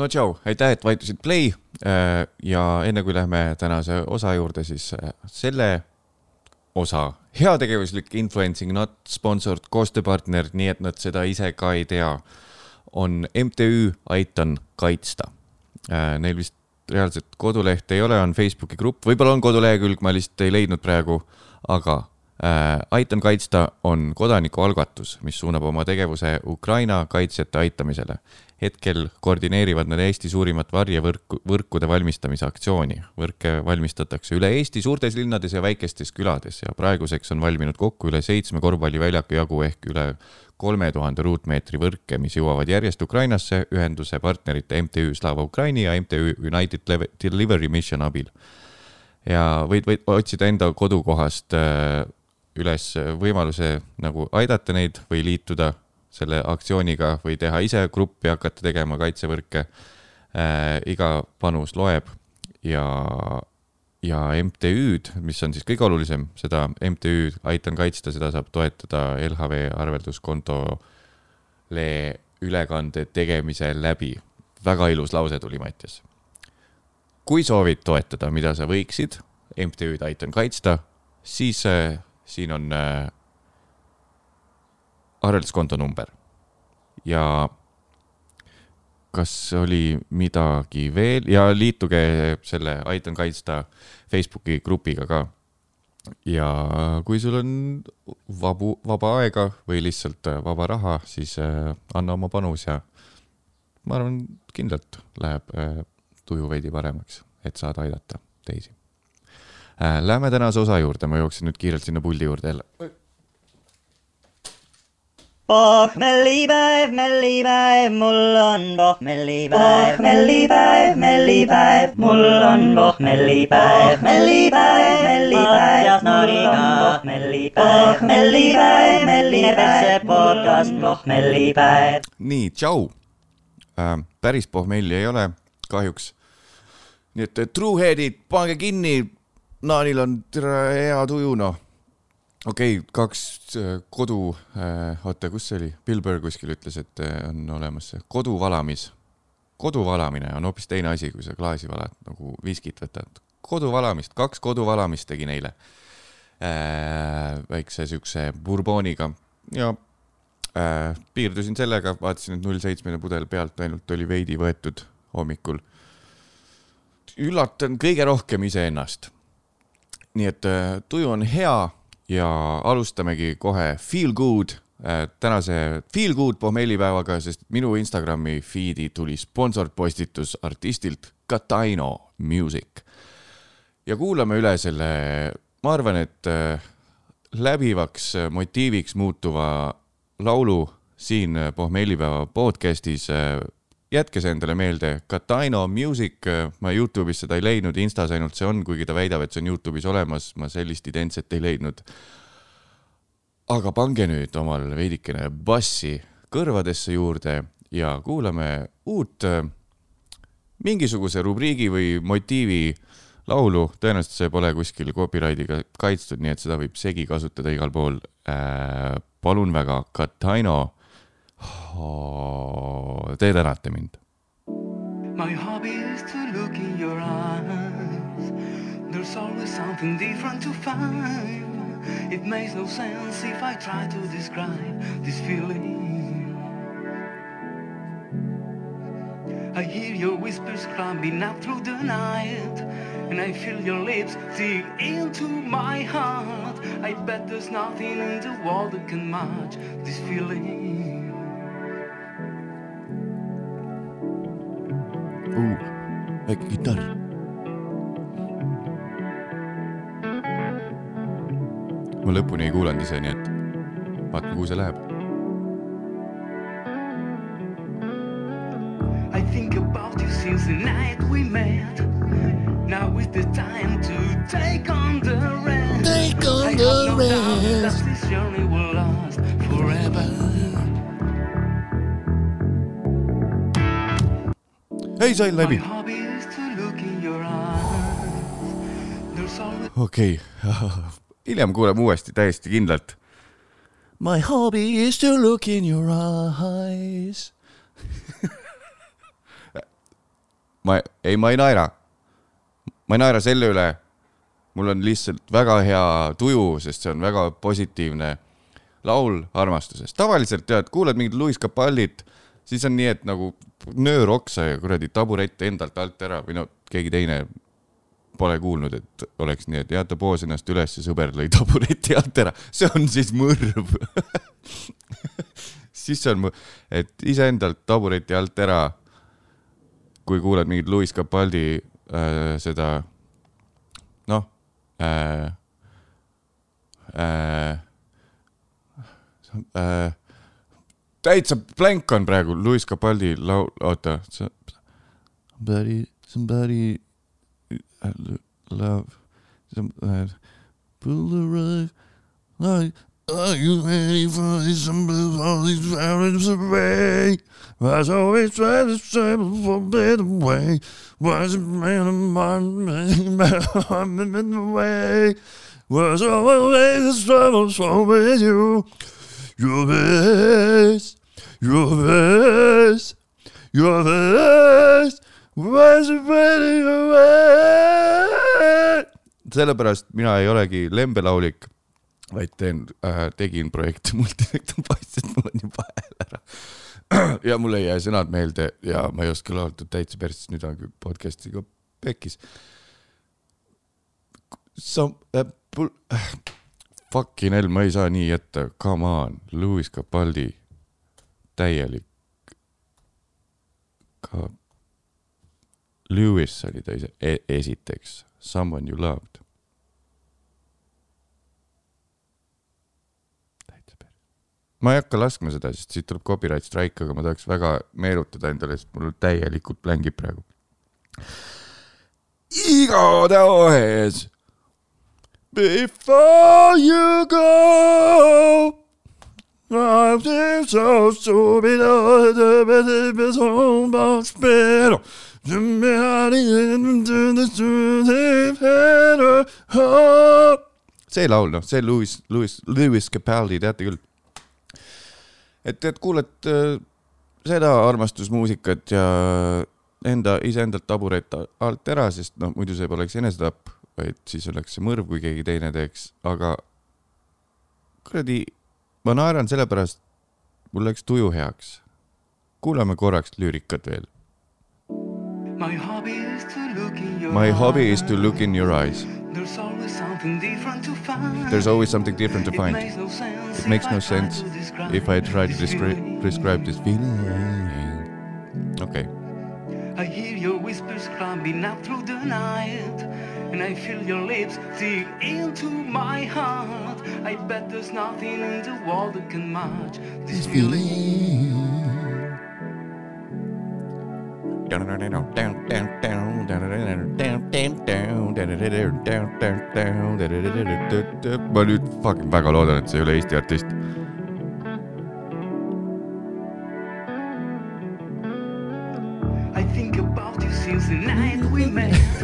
no tšau, aitäh, et vajutasid play ja enne kui lähme tänase osa juurde, siis selle osa heategevuslik influencing, not sponsored koostööpartner, nii et nad seda ise ka ei tea, on MTÜ Aitan kaitsta. Neil vist reaalset kodulehte ei ole, on Facebooki grupp, võib-olla on kodulehekülg, ma lihtsalt ei leidnud praegu, aga äh, Aitan kaitsta on kodanikualgatus, mis suunab oma tegevuse Ukraina kaitsjate aitamisele. Hetkel koordineerivad nad Eesti suurimat varjevõrku, võrkude valmistamise aktsiooni. võrke valmistatakse üle Eesti suurtes linnades ja väikestes külades ja praeguseks on valminud kokku üle seitsme korvpalliväljaku jagu ehk üle kolme tuhande ruutmeetri võrke, mis jõuavad järjest Ukrainasse ühenduse partnerite MTÜ Slava Ukraini ja MTÜ United Delivery Mission abil. ja võid, võid otsida enda kodukohast äh, üles võimaluse nagu aidata neid või liituda selle aktsiooniga või teha ise gruppi, hakata tegema kaitsevõrke äh,. iga panus loeb ja, ja MTÜ-d, mis on siis kõige olulisem, seda MTÜ-d Aitan kaitsta, seda saab toetada LHV arvelduskontole ülekande tegemise läbi. väga ilus lause tuli, Mattias. kui soovid toetada, mida sa võiksid, MTÜ-d Aitan kaitsta, siis äh, siin on äh, arvelduskonto number ja kas oli midagi veel ja liituge selle Aitan kaitsta Facebooki grupiga ka. ja kui sul on vabu, vaba aega või lihtsalt äh, vaba raha, siis äh, anna oma panus ja ma arvan, kindlalt läheb äh, tuju veidi paremaks, et saada aidata teisi äh,. Läheme tänase osa juurde, ma jooksin nüüd kiirelt sinna puldi juurde jälle. Pohmellipäev, mellipäev, mul on pohmellipäev, mellipäev, mellipäev, mul on pohmellipäev, mellipäev, mellipäev, mul on pohmellipäev, pohmellipäev, mellipäev, podcast pohmellipäev. nii, tšau äh,. päris pohmelli ei ole kahjuks. nii et truehead'id, pange kinni Naanil on hea tuju, noh. Okei okay,, kaks äh, kodu äh,, oota, kus see oli, Bill Burr kuskil ütles, et äh, on olemas see koduvalamis. koduvalamine on hoopis teine asi, kui sa klaasi valad, nagu viskit võtad. koduvalamist, kaks koduvalamist tegin eile äh,. väikse siukse burbooniga ja äh, piirdusin sellega, vaatasin, et null seitsmene pudel pealt ainult oli veidi võetud hommikul. üllatan kõige rohkem iseennast nii et äh, tuju on hea ja alustamegi kohe Feel Good äh, tänase Feel Good pohmellipäevaga, sest minu Instagrami feed'i tuli sponsorpostitus artistilt Kataino Music. ja kuulame üle selle, ma arvan, et äh, läbivaks motiiviks muutuva laulu siin pohmellipäeva podcast'is jätke see endale meelde, Kataino Music, ma Youtube'is seda ei leidnud, Instas ainult see on, kuigi ta väidab, et see on Youtube'is olemas, ma sellist identset ei leidnud. aga pange nüüd omal veidikene bassi kõrvadesse juurde ja kuulame uut mingisuguse rubriigi või motiivi laulu, tõenäoliselt see pole kuskil copyright'iga kaitstud, nii et seda võib segi kasutada igal pool äh,. palun väga, Kataino oh,. Te tänate mind. My hobby is to look in your eyes. There's always something different to find. It makes no sense if I try to describe this feeling. I hear your whispers climbing up through the night, and I feel your lips dig into my heart. I bet there's nothing in the world that can match this feeling. Väike kitarr. ma lõpuni ei kuulanud ise, nii et vaatame, kuhu see läheb. I think about you since the night we met. Now is the time to take on the rest. Take on the rest. This journey will last ei sain läbi. okei okay. hiljem kuuleme uuesti täiesti kindlalt. My hobby is to look in your eyes ma, ei, ma ei naera. ma ei naera selle üle. mul on lihtsalt väga hea tuju, sest see on väga positiivne laul armastusest. tavaliselt tead, kuulad mingit Louis Capallit, siis on nii, et nagu nöör oksa ja kuradi taburett endalt alt ära või no keegi teine pole kuulnud, et oleks nii, et jah, ta poos ennast üles ja sõber lõi tabureti alt ära, see on siis mõrv. siis on, et iseendalt tabureti alt ära, kui kuulad mingit Louis Capaldi äh, seda, noh äh,, äh, äh, täitsa blank on praegu Louis Capaldi laul, oota. Somebody, somebody I love some uh, pull the rug. Like are you ready for this? All these hours away was always trying to travel for a better way was a man of mine I'm in the way? Was always trouble so with you best your best was a better way sellepärast mina ei olegi lembelaulik vaid teen äh,, tegin projekti Multifektum Paist, et mul on juba hääl ära. ja mul ei jää sõnad meelde ja ma ei oska laulda täitsa perses, nüüd on küll podcast'iga pekkis. äh,, pul- äh,, fucking hell, ma ei saa nii jätta, come on, Louis Capaldi, täielik. ka Lewis oli ta ise e, esiteks, Someone you loved. ma ei hakka laskma seda, sest siit tuleb copyright strike, aga ma tahaks väga meenutada endale, sest mul täielikult blängib praegu. igatahes. Before you go I feel so stupid, oh, so much better. see laul, noh, see Louis, Louis, Louis Capaldi, teate küll. et, et kuulad äh, seda armastusmuusikat ja enda, iseendalt taburet alt ära, sest noh, muidu see poleks enesetapp, vaid siis oleks see mõrv, kui keegi teine teeks, aga kuradi, ma naeran sellepärast, mul läks tuju heaks. kuulame korraks lüürikat veel. My hobby is to look in your My hobby is eyes. to look in your eyes. There's always something different to find. There's always something different to It find. makes no sense It makes if no I try sense to describe if I try to this describe feeling. describe this feeling. okei okay., I hear your whispers climbing up through the night, and I feel your lips dig into my heart. I bet there's nothing in the world that can match this feeling. ma nüüd fucking väga loodan, et see ei ole Eesti artist. I think about you since the night we met.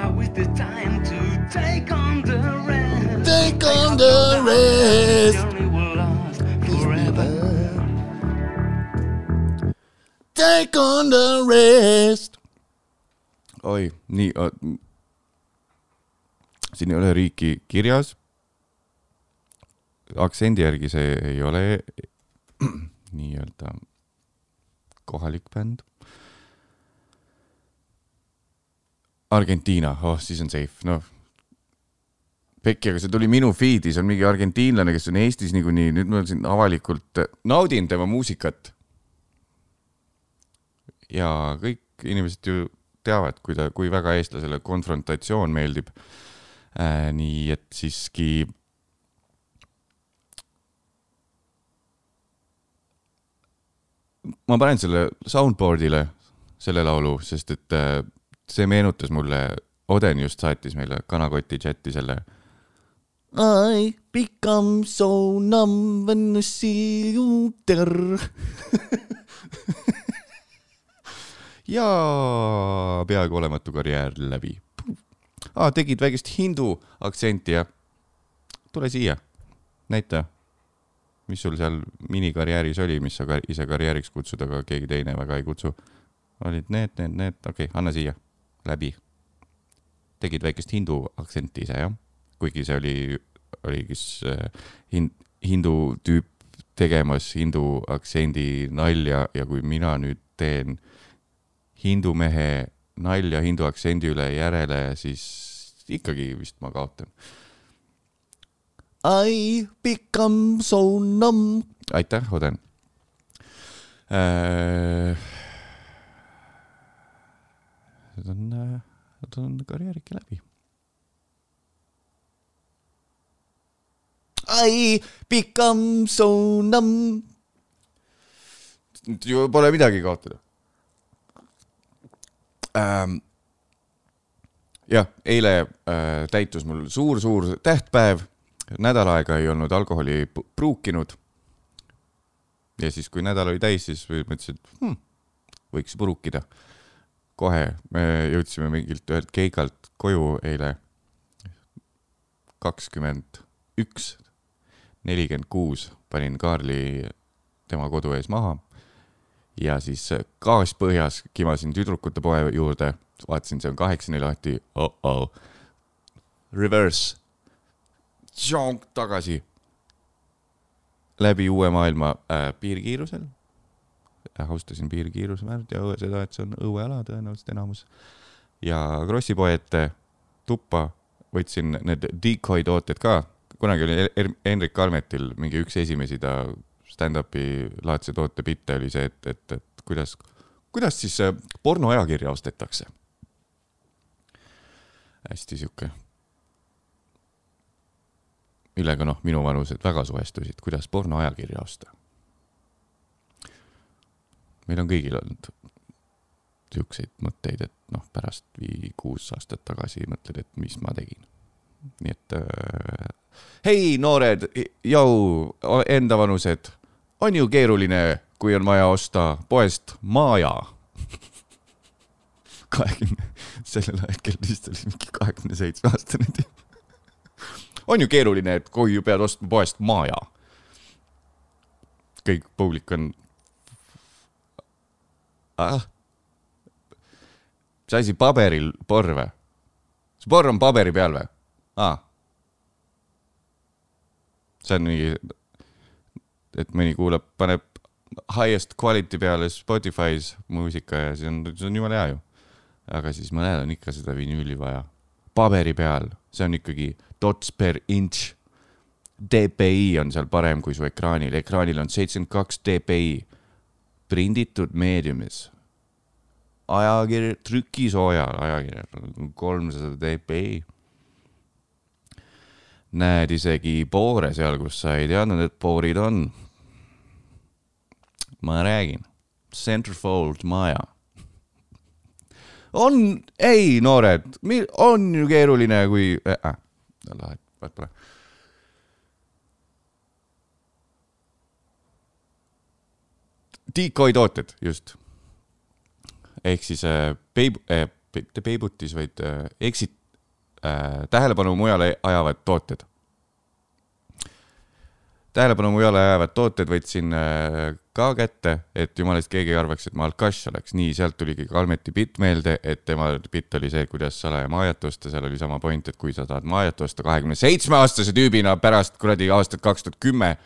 Now is the time to take on the rest. Take on the rest. Take on the rest. oi, nii, siin ei ole riiki kirjas. aktsendi järgi see ei ole nii-öelda kohalik bänd. Argentiina, oh siis on safe, noh. pekki, aga see tuli minu feed'i, see on mingi argentiinlane, kes on Eestis niikuinii, nüüd ma siin avalikult naudin tema muusikat ja kõik inimesed ju teavad, kui ta, kui väga eestlasele konfrontatsioon meeldib äh,. nii et siiski. ma panen selle soundboard'ile, selle laulu, sest et äh, see meenutas mulle, Oden just saatis meile kanakoti chati selle. I become so numb when I see you there ja peaaegu olematu karjäär läbi ah,. tegid väikest hindu aktsenti ja tule siia, näita, mis sul seal minikarjääris oli, mis sa ka ise karjääriks kutsud, aga keegi teine väga ei kutsu. olid need, need, need, okei okay,, anna siia, läbi. tegid väikest hindu aktsenti ise jah, kuigi see oli, oli kes äh, hin-, hindu tüüp tegemas hindu aktsendi nalja ja kui mina nüüd teen hindu mehe nalja hindu aktsendi üle järele, siis ikkagi vist ma kaotan. I become so numb. aitäh, Oden äh,. Need on, need on karjäärike läbi. I become so numb. ju pole midagi kaotada ähm,. jah, eile äh, täitus mul suur-suur tähtpäev, nädal aega ei olnud alkoholi pruukinud. ja siis, kui nädal oli täis, siis mõtlesin, et hmm, võiks purukida. Kohe me jõudsime mingilt ühelt keikalt koju eile. kakskümmend üks, nelikümmend kuus panin Kaarli tema kodu ees maha ja siis gaas põhjas kimasin tüdrukute poe juurde, vaatasin, see on kaheksani lahti oh, oh. reverse, tagasi läbi uue maailma äh, piirkiirusel. Austasin piirkiiruse määrt ja seda, et see on õueala tõenäoliselt enamus. ja Krossi poe ette tuppa võtsin need decoy tooted ka, kunagi oli Hendrik Kalmetil mingi üks esimesi ta stand-up'i laadse toote bitte oli see, et, et, et kuidas, kuidas siis äh, pornoajakirja ostetakse. hästi sihuke, millega noh, minuvanused väga suhestusid, kuidas pornoajakirja osta. Meil on kõigil olnud siukseid mõtteid, et noh, pärast viis-kuus aastat tagasi mõtled, et mis ma tegin. nii et äh, hei, noored, jõu, endavanused, on ju keeruline, kui on vaja osta poest maaja. kahekümne, sellel hetkel vist oli mingi kahekümne seitsme aastane tüüp. on ju keeruline, et kui pead ostma poest maaja. kõik publik on ah.. mis asi, paberil porr või? see porr on paberi peal või? aa. see on mingi, et mõni kuulab, paneb highest quality peale Spotify's muusika ja see on, see on jumala hea ju. aga siis mõnel on ikka seda vinüüli vaja. paberi peal, see on ikkagi dots per inch. DPI on seal parem kui su ekraanil, ekraanil on seitsekümmend kaks DPI prinditud meediumis. ajakiri, trükisoojal ajakirjal kolmsada dpi. näed isegi poore seal, kus sa ei teadnud, et poorid on. ma räägin, Centerfold maja. on, ei noored, on ju keeruline, kui äh,, lahe, vaat pole. Decoy tooted, just. ehk siis äh, peib- äh,, mitte peibutis, vaid äh, exit äh,, tähelepanu mujale ajavad tooted. tähelepanu mujale ajavad tooted võtsin äh, ka kätte, et jumala eest keegi ei arvaks, et ma alkass oleks, nii sealt tuligi Kalmeti bitt meelde, et tema bitt oli see, kuidas salaja maajat osta, seal oli sama point, et kui sa tahad maajat osta kahekümne seitsme aastase tüübina pärast kuradi aastat kaks tuhat kümme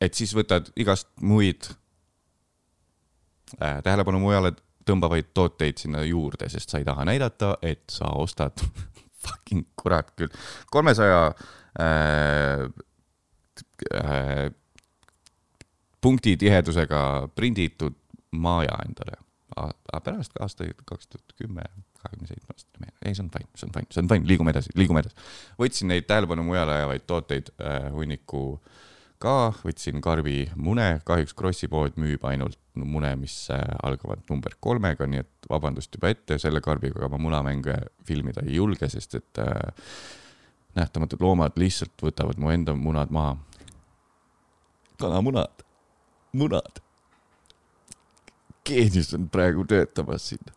et siis võtad igast muid äh, tähelepanu mujale tõmbavaid tooteid sinna juurde, sest sa ei taha näidata, et sa ostad fucking kurat küll, kolmesaja äh, äh, punkti tihedusega prinditud maaja endale. aga pärast aastaid kaks tuhat kümme, kahekümne seitsme aastane mees, ei, see on fine, see on fine, see on fine, liigume edasi, liigume edasi. võtsin neid tähelepanu mujale ajavaid tooteid äh, hunniku ka, võtsin karbi mune, kahjuks Krossi pood müüb ainult mune, mis äh, algavad number kolmega, nii et vabandust juba ette, selle karbiga ma munamänge filmida ei julge, sest et äh, nähtamatud loomad lihtsalt võtavad mu enda munad maha. kanamunad, munad. geenius on praegu töötamas siin.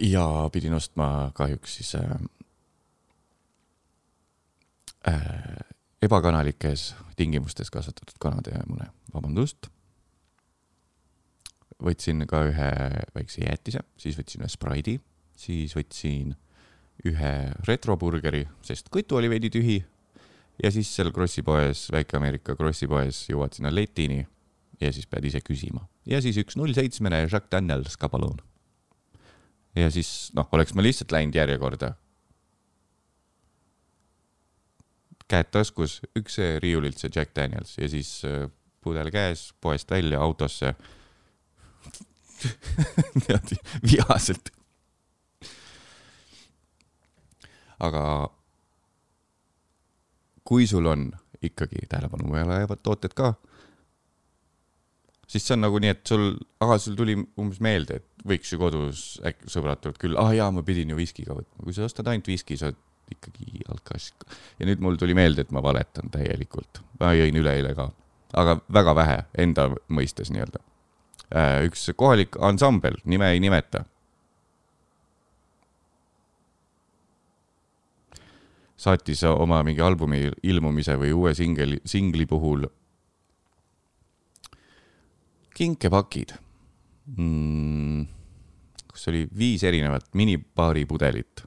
ja pidin ostma kahjuks siis äh, ebakanalikes tingimustes kasvatatud kanade mune, vabandust. võtsin ka ühe väikse jäätise, siis võtsin ühe Sprite'i, siis võtsin ühe retroburgeri, sest kõtu oli veidi tühi. ja siis seal Krossi poes, Väike-Ameerika Krossi poes jõuad sinna letini ja siis pead ise küsima. ja siis üks null seitsmene Jacques Daniels ka palun. ja siis noh, oleks ma lihtsalt läinud järjekorda käed taskus, üks riiulilt see Jack Daniels ja siis äh, pudel käes, poest välja autosse niimoodi vihaselt. aga kui sul on ikkagi tähelepanu vajavad tooted ka, siis see on nagu nii, et sul, aga sul tuli umbes meelde, et võiks ju kodus äkki sõbrad tulevad küll, ah jaa, ma pidin ju viskiga võtma, kui sa ostad ainult viski, sa oled ikkagi alkas. ja nüüd mul tuli meelde, et ma valetan täielikult. ma jõin üleeile ka, aga väga vähe enda mõistes nii-öelda. Äh, üks kohalik ansambel, nime ei nimeta. saatis oma mingi albumi ilmumise või uue singli, singli puhul kinkepakid mm,. kus oli viis erinevat minibaari pudelit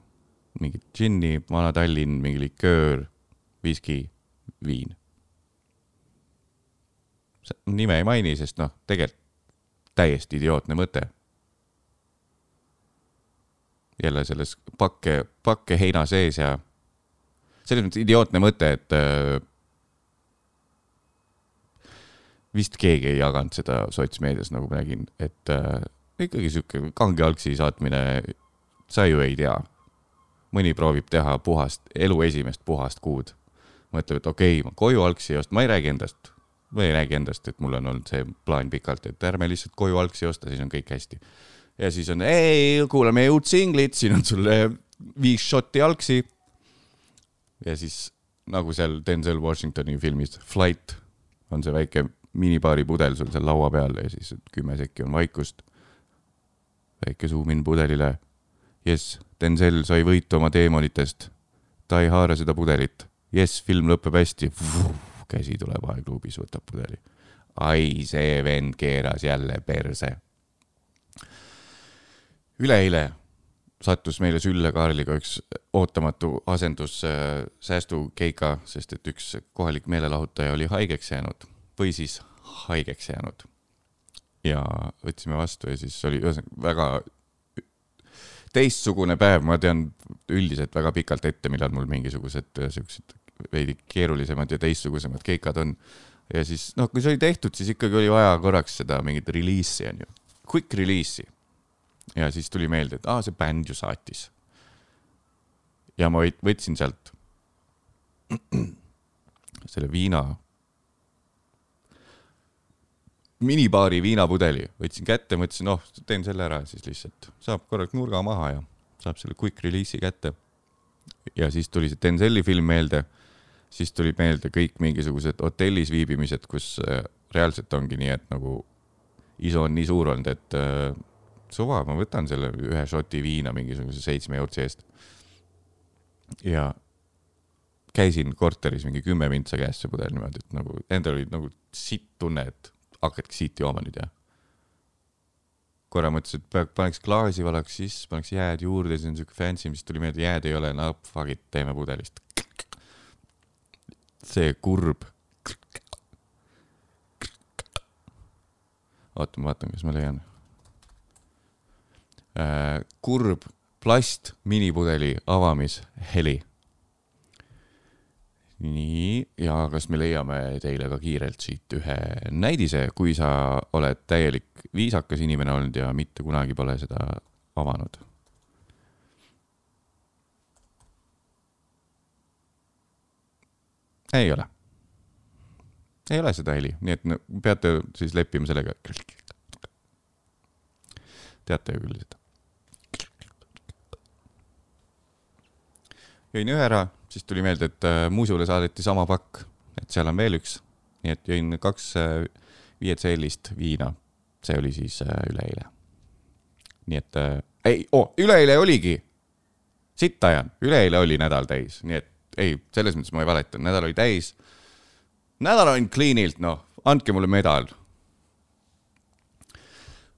mingit džinni, Vana-Tallinn, mingi liköör, viski, viin. nime ei maini, sest noh, tegelikult täiesti idiootne mõte. jälle selles pakke, pakke heina sees ja selles mõttes idiootne mõte, et äh, vist keegi ei jaganud seda sotsmeedias, nagu ma nägin, et äh, ikkagi sihuke kange algsi saatmine, sa ju ei tea mõni proovib teha puhast, elu esimest puhast kuud. mõtleb, et okei okay,, ma koju algsi ei osta, ma ei räägi endast, ma ei räägi endast, et mul on olnud see plaan pikalt, et ärme lihtsalt koju algsi osta, siis on kõik hästi. ja siis on, ei, kuula meie uut singlit, siin on sulle viis šotti algsi. ja siis nagu seal Denzel Washingtoni filmis Flight on see väike minibaari pudel sul seal laua peal ja siis kümme sekki on vaikust. väike suumin pudelile. jess Denzel sai võitu oma teemonitest. ta ei haara seda pudelit. jess, film lõpeb hästi. käsi tuleb aegluubis, võtab pudeli. ai, see vend keeras jälle perse. üleeile sattus meile Sülle Kaarliga üks ootamatu asendus äh, säästukeika, sest et üks kohalik meelelahutaja oli haigeks jäänud või siis haigeks jäänud. ja võtsime vastu ja siis oli ühesõnaga väga teistsugune päev, ma tean üldiselt väga pikalt ette, millal mul mingisugused äh, siuksed veidi keerulisemad ja teistsugusemad keikad on. ja siis noh, kui see oli tehtud, siis ikkagi oli vaja korraks seda mingit reliisi onju, quick release'i. ja siis tuli meelde, et aa, see bänd ju saatis. ja ma võtsin sealt selle viina minibaari viinapudeli, võtsin kätte, mõtlesin, noh, teen selle ära, siis lihtsalt saab korraks nurga maha ja saab selle quick release'i kätte. ja siis tuli see Denzeli film meelde, siis tulid meelde kõik mingisugused hotellis viibimised, kus äh, reaalselt ongi nii, et nagu isu on nii suur olnud, et äh, suva, ma võtan selle ühe šoti viina mingisuguse seitsme eurtsi eest. ja käisin korteris mingi kümme mintsa käes see pudel niimoodi, et nagu endal oli nagu sitt tunne, et hakkadki siit jooma nüüd, jah? korra mõtlesin, et paneks klaasi, valaks sisse, paneks jääd juurde, siis on siuke fancy, siis tuli meelde, jääd ei ole, no fuck it, teeme pudelist. see kurb. oota, ma vaatan, kas ma leian äh,. kurb plast minipudeli avamisheli nii, ja kas me leiame teile ka kiirelt siit ühe näidise, kui sa oled täielik viisakas inimene olnud ja mitte kunagi pole seda avanud? ei ole. ei ole seda heli, nii et no, peate siis leppima sellega. teate ju küll seda. jõin ühe ära siis tuli meelde, et äh, Muusule saadeti sama pakk, et seal on veel üks. nii et jõin kaks äh, viietsellist viina. see oli siis äh, üleeile. nii et ei oh,, üleeile oligi. sitt ajan, üleeile oli nädal täis, nii et ei, selles mõttes ma ei valeta, nädal oli täis. nädal on clean'ilt, noh, andke mulle medal.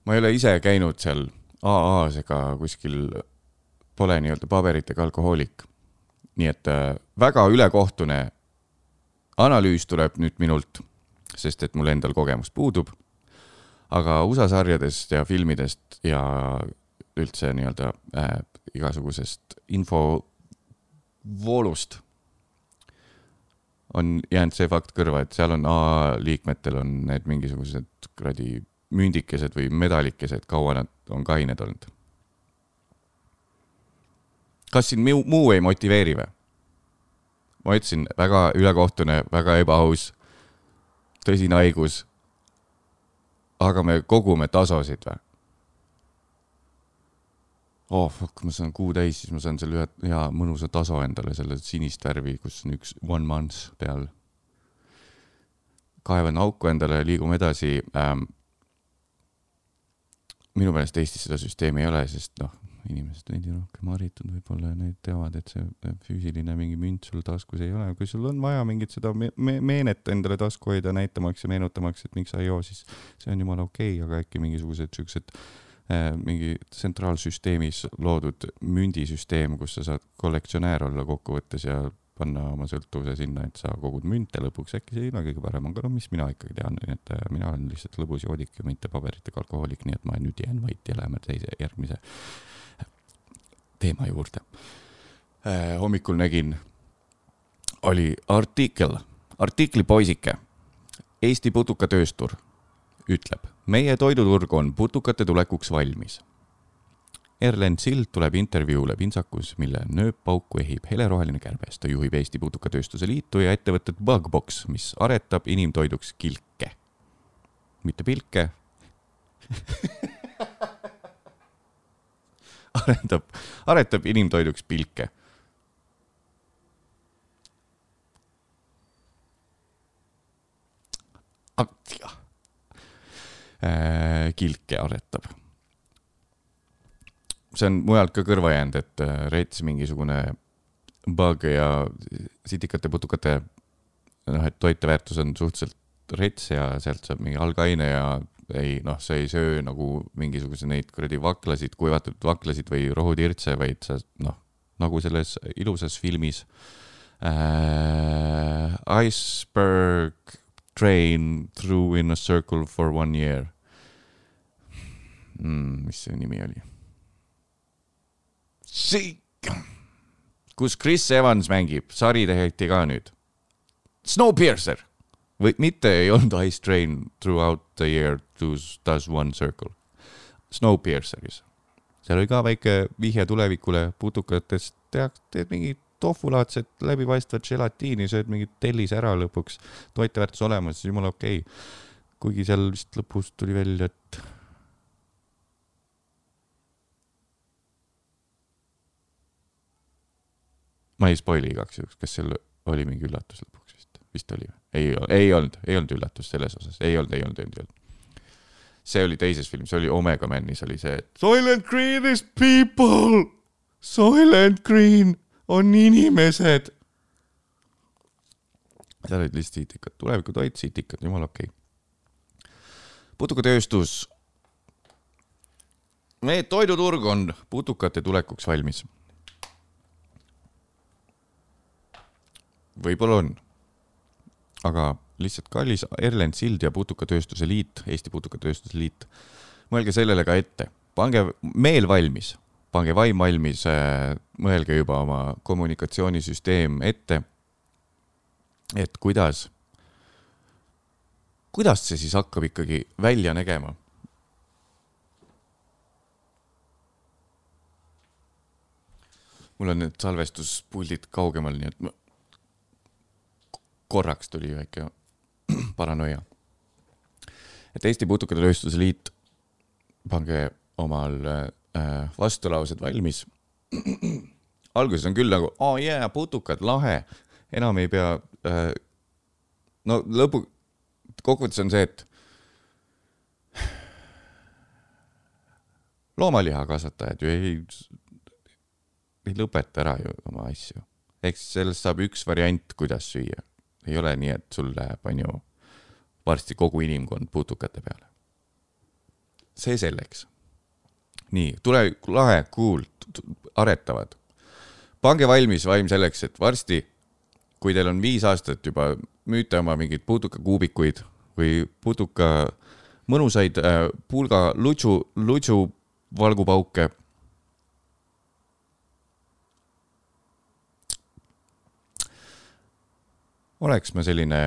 ma ei ole ise käinud seal AA-s ega kuskil, pole nii-öelda paberitega alkohoolik. Nii et äh, väga ülekohtune analüüs tuleb nüüd minult, sest et mul endal kogemus puudub. aga USA sarjadest ja filmidest ja üldse nii-öelda äh, igasugusest infovoolust on jäänud see fakt kõrva, et seal on AA liikmetel on need mingisugused kuradi mündikesed või medalikesed, kaua nad on kained olnud. Kas siin muu, muu ei motiveeri või? ma ütlesin, väga ülekohtune, väga ebaaus, tõsine haigus. aga me kogume tasosid või? oh fuck, ma saan kuu täis, siis ma saan selle ühe hea mõnusa taso endale, selle sinist värvi, kus on üks one month peal. kaevan auku endale, liigume edasi ähm,. minu meelest Eestis seda süsteemi ei ole, sest noh, inimesed veidi rohkem haritud võib-olla ja need teavad, et see füüsiline mingi münt sul taskus ei ole, kui sul on vaja mingit seda me me meenet endale tasku hoida, näitamaks ja meenutamaks, et miks sa ei joo, siis see on jumala okei okay,, aga äkki mingisugused siuksed äh, mingi tsentraalsüsteemis loodud mündisüsteem, kus sa saad kollektsionäär olla kokkuvõttes ja panna oma sõltuvuse sinna, et sa kogud münte lõpuks, äkki see ole kõige parem, aga no mis mina ikkagi tean, et äh, mina olen lihtsalt lõbus joodik ja mitte paberitega alkohoolik, nii et ma nüüd jään vait ja läheme teise, järgmise teema juurde äh,. hommikul nägin, oli artikkel, artikli poisike. Eesti putukatööstur ütleb, meie toiduturg on putukate tulekuks valmis. Erlen Sild tuleb intervjuule pintsakus, mille nööppauku ehib heleroheline kärbes. ta juhib Eesti Putukatööstuse Liitu ja ettevõtet Bugbox, mis aretab inimtoiduks kilke. mitte pilke. arendab, aretab inimtoiduks pilke. Äh, kilke aretab see on mujalt ka kõrva jäänud, et äh, rets mingisugune bug ja sitikate putukate noh, et toiteväärtus on suhteliselt rets ja sealt saab mingi algaine ja ei noh, sa ei söö nagu mingisuguse neid kuradi vaklasid, kuivatatud vaklasid või rohutirtse, vaid sa noh, nagu selles ilusas filmis äh, Iceberg train through in a circle for one year mm,. mis see nimi oli? Siik, kus Chris Evans mängib, sari tehti ka nüüd. Snowpiercer või mitte ei olnud Ice Train throughout the year does, does one circle. Snowpierceris, seal oli ka väike vihje tulevikule putukatest, tead, teed mingi tofulaadset läbipaistvat želatiini, sööd mingi tellise ära lõpuks, toiteväärtus olemas, jumala okei okay.. kuigi seal vist lõpus tuli välja, et ma ei spoil'i igaks juhuks, kas seal oli mingi üllatus lõpuks vist, vist oli või? ei, ei olnud, ei olnud üllatus selles osas, ei olnud, ei olnud, ei olnud, ei olnud. see oli teises filmis, see oli Omega Manis oli see, et Silent Green is people, Silent Green on inimesed. seal olid lihtsalt sitikad, tulevikutoit, sitikad, jumala okei okay.. putukatööstus. meie toiduturg on putukate tulekuks valmis võib-olla on. aga lihtsalt kallis Erlend Sild ja Putukatööstuse Liit, Eesti Putukatööstuse Liit, mõelge sellele ka ette, pange meel valmis, pange vaim valmis, mõelge juba oma kommunikatsioonisüsteem ette. et kuidas, kuidas see siis hakkab ikkagi välja nägema mul on need salvestuspuldid kaugemal, nii et ma korraks tuli väike paranoia. et Eesti Putukatööstuse Liit, pange omal äh, vastulaused valmis. alguses on küll nagu, oo oh jaa, putukad, lahe, enam ei pea äh,. no lõpu, kokkuvõttes on see, et loomalihakasvatajad ju ei, ei lõpeta ära ju oma asju ehk siis sellest saab üks variant, kuidas süüa. Ei ole nii, et sul läheb, on ju, varsti kogu inimkond putukate peale. see selleks. nii, tulevik lahe, cool, aretavad. pange valmis vaim selleks, et varsti, kui teil on viis aastat juba, müüte oma mingeid putukakuubikuid või putuka mõnusaid äh, pulga lutsu, lutsu valgupauke oleks ma selline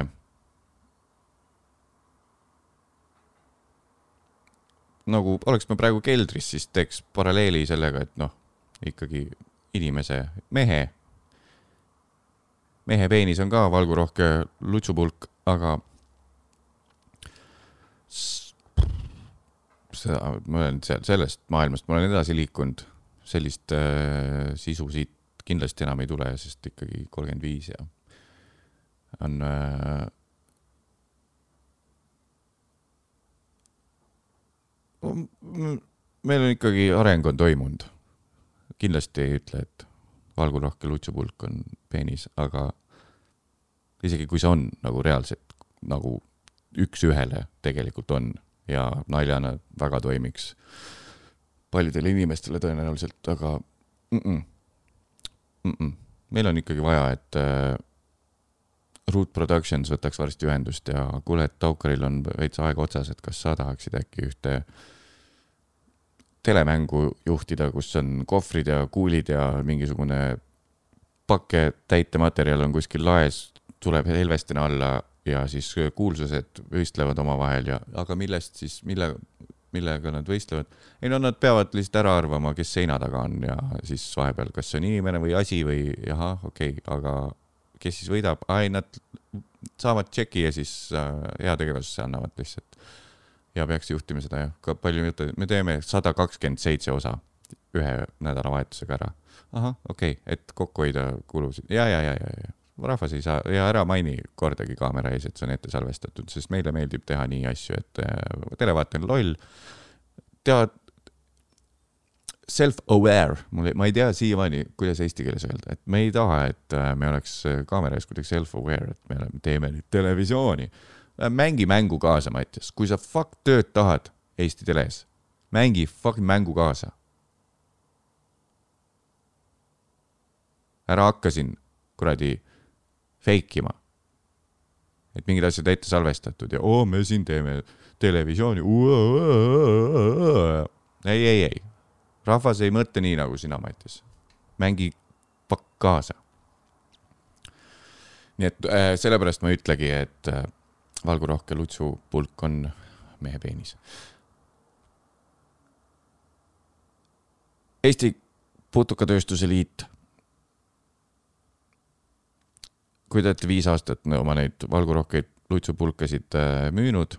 nagu oleks ma praegu keldris, siis teeks paralleeli sellega, et noh, ikkagi inimese, mehe, mehe peenis on ka valgurohke lutsupulk, aga seda, ma olen seal sellest maailmast, ma olen edasi liikunud, sellist äh, sisu siit kindlasti enam ei tule, sest ikkagi kolmkümmend viis ja on äh, m- meil on ikkagi areng on toimunud. kindlasti ei ütle, et valgurohke lutsupulk on peenis, aga isegi kui see on nagu reaalselt nagu üks-ühele tegelikult on ja naljana väga toimiks paljudele inimestele tõenäoliselt, aga mm -mm, mm -mm. meil on ikkagi vaja, et äh, Root Productions võtaks varsti ühendust ja kuule, et Taukaril on veits aega otsas, et kas sa tahaksid äkki ühte telemängu juhtida, kus on kohvrid ja kuulid ja mingisugune pake täitematerjal on kuskil laes, tuleb Helvestine alla ja siis kuulsused võistlevad omavahel ja, aga millest siis, mille, millega nad võistlevad? ei no nad peavad lihtsalt ära arvama, kes seina taga on ja siis vahepeal, kas see on inimene või asi või ahah, okei okay,, aga kes siis võidab, ai nad saavad tšeki ja siis äh, heategevusse annavad lihtsalt. ja peaks juhtima seda jah, palju jutte, me teeme sada kakskümmend seitse osa ühe nädalavahetusega ära. ahah, okei okay,, et kokku hoida kulusid ja, ja, ja, ja, ja rahvas ei saa ja ära maini kordagi kaamera ees, et see on ette salvestatud, sest meile meeldib teha nii asju, et äh, televaataja on loll. tead, self-aware, mul ei, ma ei tea siiamaani, kuidas eesti keeles öelda, et me ei taha, et äh, me oleks äh, kaamera ees kuidagi self-aware, et me oleme, teeme nüüd televisiooni. mängi mängu kaasa, Mattias, kui sa fuck tööd tahad Eesti teles, mängi fucking mängu kaasa. ära hakka siin kuradi fake ima. et mingid asjad ette salvestatud ja oo, me siin teeme televisiooni. ei, ei, ei, rahvas ei mõtle nii nagu sina, Mattias. mängi pakk kaasa. nii et äh, sellepärast ma ei ütlegi, et äh, valgurohke lutsupulk on mehe peenis. Eesti Putukatööstuse Liit kui te olete viis aastat oma neid valgurohkeid lutsupulkasid äh, müünud,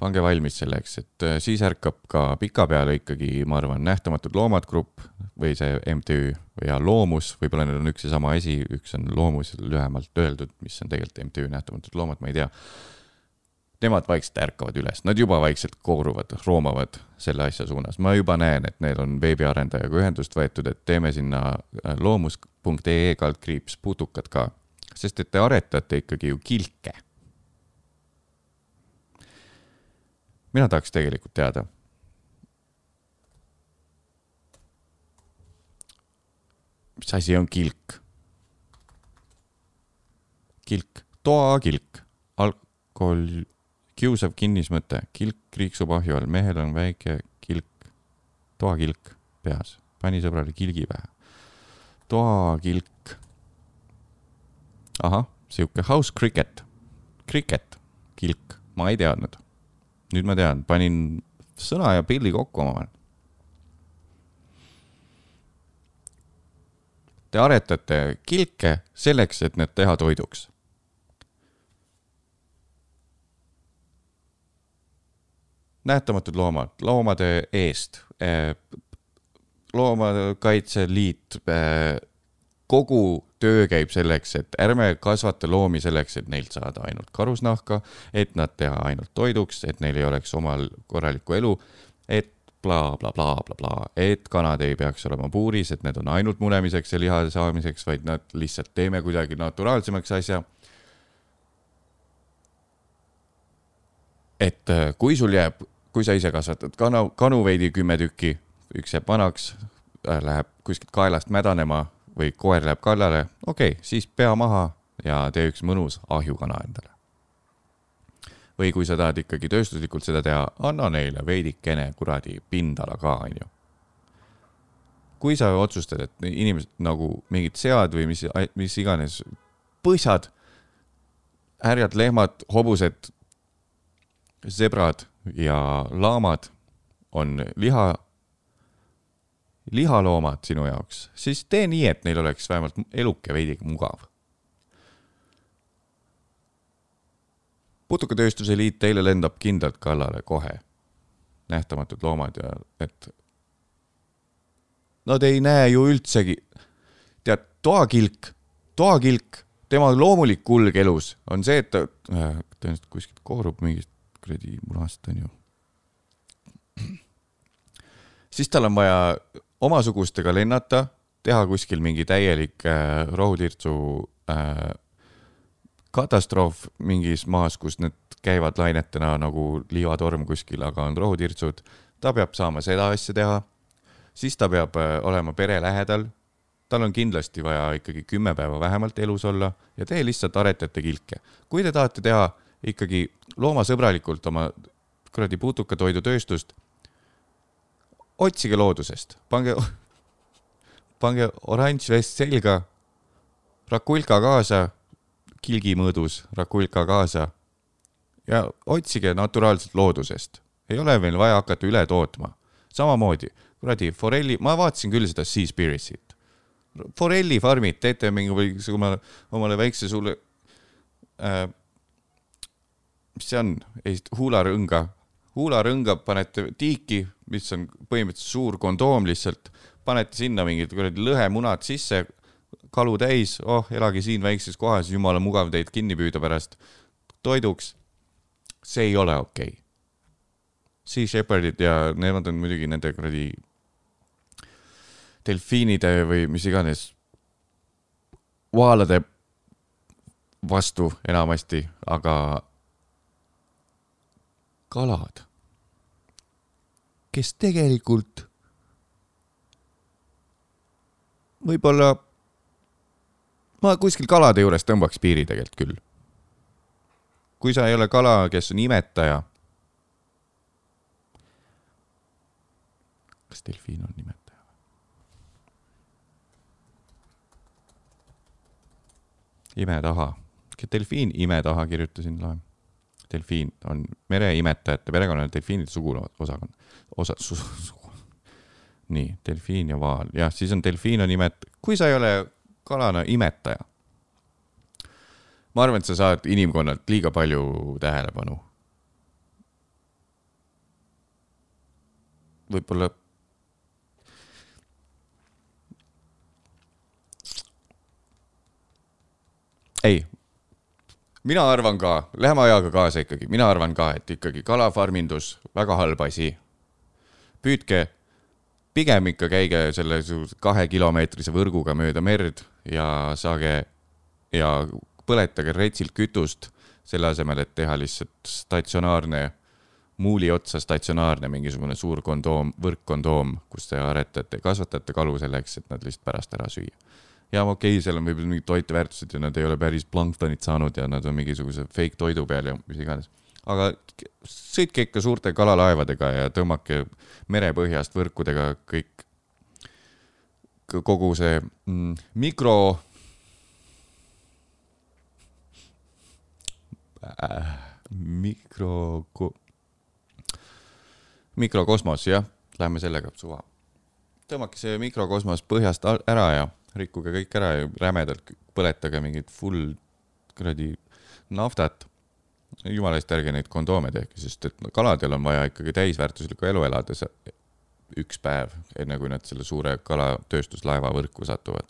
pange valmis selleks, et äh, siis ärkab ka pikapeale ikkagi, ma arvan, Nähtamatud Loomad Grupp või see MTÜ ja Loomus, võib-olla need on üks ja sama asi, üks on Loomus lühemalt öeldud, mis on tegelikult MTÜ Nähtamatud Loomad, ma ei tea. Nemad vaikselt ärkavad üles, nad juba vaikselt kooruvad, roomavad selle asja suunas, ma juba näen, et neil on veebiarendajaga ühendust võetud, et teeme sinna äh, loomus.ee kaldkriips putukad ka, sest et te aretate ikkagi ju kilke. Mina tahaks tegelikult teada. mis asi on kilk? kilk, toakilk, alkohol kiusav kinnismõte, kilk kriiksub ahju all, mehel on väike kilk, toakilk peas, pani sõbrale kilgi pähe. toakilk. ahah, sihuke house cricket, cricket, kilk, ma ei teadnud. Nüüd ma tean, panin sõna ja pildi kokku omavahel. Te aretate kilke selleks, et need teha toiduks nähtamatud loomad, loomade eest. loomakaitse Liit, kogu töö käib selleks, et ärme kasvata loomi selleks, et neilt saada ainult karusnahka, et nad teha ainult toiduks, et neil ei oleks omal korralikku elu, et blablabla, et kanad ei peaks olema puuris, et need on ainult munemiseks ja liha saamiseks, vaid nad lihtsalt teeme kuidagi naturaalsemaks asja. et äh, kui sul jääb, kui sa ise kasvatad kana, kanu veidi kümme tükki, üks jääb vanaks, läheb kuskilt kaelast mädanema või koer läheb kallale, okei okay,, siis pea maha ja tee üks mõnus ahjukana endale või kui sa tahad ikkagi tööstuslikult seda teha, anna neile veidikene kuradi pindala ka, onju. kui sa otsustad, et inimesed nagu mingid sead või mis, mis iganes põsad, härjad, lehmad, hobused, zebrad ja laamad on liha, lihaloomad sinu jaoks, siis tee nii, et neil oleks vähemalt eluke veidike mugav putukatööstuse liit teile lendab kindlalt kallale kohe. nähtamatud loomad ja et. Nad ei näe ju üldsegi. tead, toakilk, toakilk, tema loomulik kulg elus on see, et ta äh,, tõenäoliselt kuskilt koorub mingist kuradi munast, onju. siis tal on vaja omasugustega lennata, teha kuskil mingi täielik äh, rohutirtsu äh, katastroof mingis maas, kus need käivad lainetena nagu liivatorm kuskil, aga on rohutirtsud. ta peab saama seda asja teha. siis ta peab äh, olema pere lähedal. tal on kindlasti vaja ikkagi kümme päeva vähemalt elus olla ja te lihtsalt aretate kilke. kui te tahate teha ikkagi loomasõbralikult oma kuradi putukatoidutööstust, otsige loodusest, pange, pange oranž vest selga, rakulka kaasa kilgi mõõdus Rakulka kaasa ja otsige naturaalselt loodusest. ei ole meil vaja hakata üle tootma. samamoodi, kuradi forelli, ma vaatasin küll seda Seaspiracy't. forellifarmid, teete mingisugune omale väikse sulle äh,, mis see on, huularõnga, huularõnga panete tiiki, mis on põhimõtteliselt suur kondoom lihtsalt, panete sinna mingid kuradi lõhemunad sisse kalu täis, oh, elage siin väikses kohas, jumala mugav teid kinni püüda pärast toiduks. see ei ole okei okay.. Sea Shepherdid ja nemad on muidugi nende kuradi delfiinide või mis iganes vaalade vastu enamasti, aga kalad, kes tegelikult võib-olla ma kuskil kalade juures tõmbaks piiri tegelikult küll. kui sa ei ole kala, kes on imetaja. kas delfiin on imetaja? ime taha, delfiin ime taha kirjutasin lae. Delfiin on mereimetajate perekonna delfiinide sugulaosakond, osa su,, su, nii, delfiin ja vaal, jah, siis on delfiin on imet-, kui sa ei ole kalana imetaja. ma arvan, et sa saad inimkonnalt liiga palju tähelepanu. võib-olla. ei, mina arvan ka, läheme ajaga kaasa ikkagi, mina arvan ka, et ikkagi kalafarmindus, väga halb asi. püüdke pigem ikka käige selle kahekilomeetrise võrguga mööda merd ja saage ja põletage retsilt kütust, selle asemel, et teha lihtsalt statsionaarne, muuli otsa statsionaarne mingisugune suur kondoom, võrkkondoom, kus te aretate, kasvatate kalu selleks, et nad lihtsalt pärast ära süüa. Ja okei okay,, seal on võib-olla mingid toiteväärtused ja nad ei ole päris planktonit saanud ja nad on mingisuguse fake toidu peal ja mis iganes aga sõitke ikka suurte kalalaevadega ja tõmmake merepõhjast võrkudega kõik, kogu see mm, mikro äh,, mikro, mikrokosmos, jah, lähme sellega suva. tõmmake see mikrokosmos põhjast ära ja rikkuge kõik ära ja rämedalt põletage mingit full kuradi naftat jumala eest ärge neid kondoome tehke, sest et kaladel on vaja ikkagi täisväärtuslikku elu elada üks päev, enne kui nad selle suure kalatööstuslaeva võrku satuvad.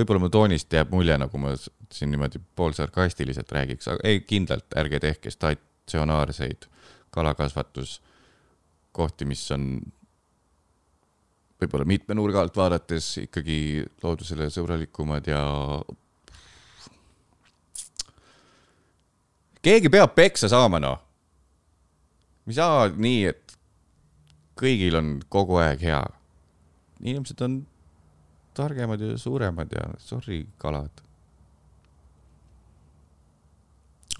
võib-olla mu toonist jääb mulje, nagu ma siin niimoodi poolsarkastiliselt räägiks, aga ei, kindlalt ärge tehke statsionaarseid kalakasvatuskohti, mis on võib-olla mitme nurga alt vaadates ikkagi loodusele sõbralikumad ja keegi peab peksa saama, noh. ei saa nii, et kõigil on kogu aeg hea. inimesed on targemad ja suuremad ja sorry, kalad.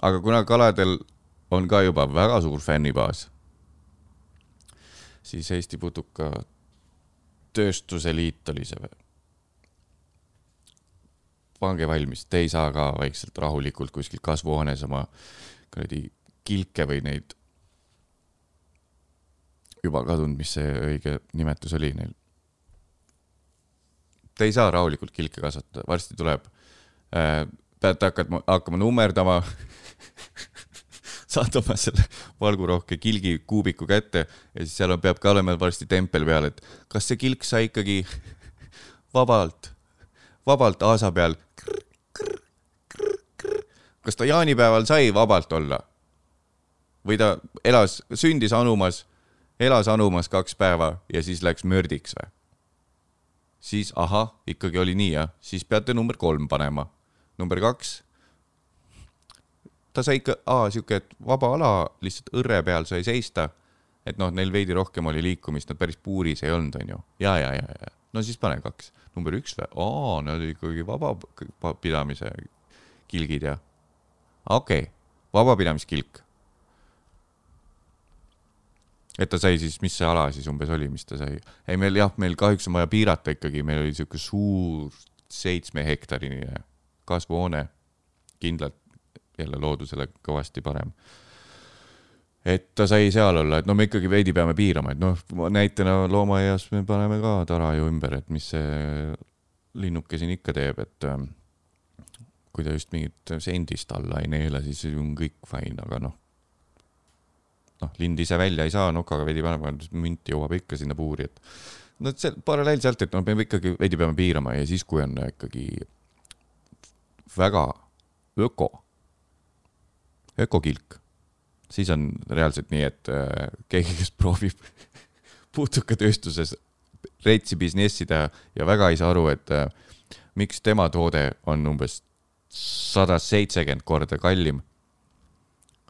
aga kuna kaladel on ka juba väga suur fännibaas, siis Eesti Putuka Tööstuse Liit oli see või? pange valmis, te ei saa ka vaikselt rahulikult kuskil kasvuhoones oma kuradi kilke või neid juba kadunud, mis see õige nimetus oli neil. Te ei saa rahulikult kilke kasvatada, varsti tuleb äh,. peate hakkama, hakkama nummerdama. saate oma selle valgurohke kilgi kuubiku kätte ja siis seal on, peab ka olema varsti tempel peal, et kas see kilk sai ikkagi vabalt, vabalt aasa peal. kas ta jaanipäeval sai vabalt olla? või ta elas, sündis anumas, elas anumas kaks päeva ja siis läks mördiks või? siis ahah, ikkagi oli nii jah, siis peate number kolm panema. number kaks. Ta sai ikka, aa siuke, et vaba ala lihtsalt õrre peal sai seista. et noh, neil veidi rohkem oli liikumist, nad päris puuris ei olnud, onju. ja, ja, ja, ja, no siis pane kaks. number üks või? aa, olid ikkagi vabapidamise kilgid ja. okei okay., vabapidamiskilk et ta sai siis, mis see ala siis umbes oli, mis ta sai? ei, meil jah, meil kahjuks on vaja piirata ikkagi, meil oli sihuke suur seitsme hektarine kasvuhoone, kindlalt jälle loodusele kõvasti parem. et ta sai seal olla, et no me ikkagi veidi peame piirama, et noh, näitena loomaaias me paneme ka tara ju ümber, et mis see linnuke siin ikka teeb, et ähm, kui ta just mingit sendist alla ei neela, siis on kõik fine, aga noh, noh, lind ise välja ei saa, nokaga veidi panema, münt jõuab ikka sinna puuri, et no see paralleel sealt, et noh, me ikkagi veidi peame piirama ja siis, kui on ikkagi väga öko, ökokilk, siis on reaalselt nii, et äh, keegi, kes proovib putukatööstuses retsi businessi teha ja väga ei saa aru, et äh, miks tema toode on umbes sada seitsekümmend korda kallim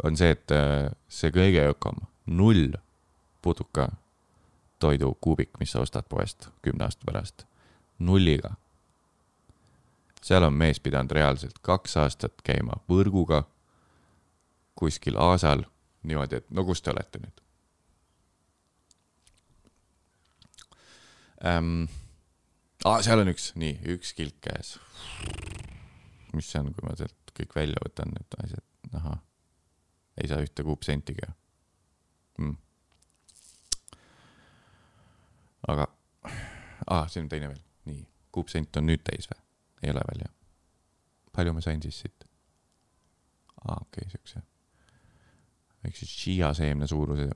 on see, et äh, see kõige ökom, null putuka toidu kuubik, mis sa ostad poest kümne aasta pärast, nulliga. seal on mees pidanud reaalselt kaks aastat käima võrguga kuskil aasal niimoodi, et no kus te olete nüüd ähm,? Ah, seal on üks, nii, üks kilk käes. mis see on, kui ma sealt kõik välja võtan, need asjad, ahah ei saa ühte kuupsentigi mm.. aga ah,, siin on teine veel, nii, kuupsent on nüüd täis või? ei ole veel jah? palju ma sain siis siit? aa ah,, okei okay,, siukse väikse chia seemne suuruse.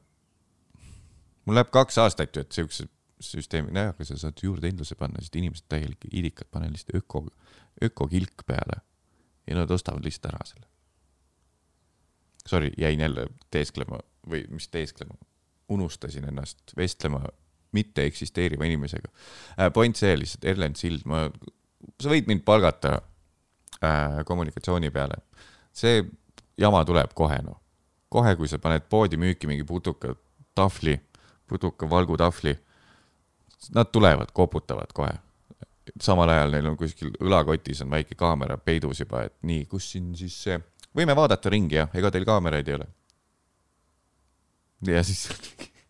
mul läheb kaks aastat ju, et siukse süsteemi, nojah, aga sa saad juurdehindluse panna, sest inimesed täielik idikad, pane lihtsalt öko, ökokilk peale ja nad ostavad lihtsalt ära selle. Sorry, jäin jälle teesklema või mis teesklema, unustasin ennast vestlema mitte eksisteeriva inimesega äh,. point see lihtsalt, Erlen Sild, ma, sa võid mind palgata äh, kommunikatsiooni peale. see jama tuleb kohe noh, kohe, kui sa paned poodi müüki mingi putuka tahvli, putuka valgutahvli, nad tulevad, koputavad kohe. samal ajal neil on kuskil õlakotis on väike kaamera peidus juba, et nii, kus siin siis see võime vaadata ringi jah, ega teil kaameraid ei ole? ja siis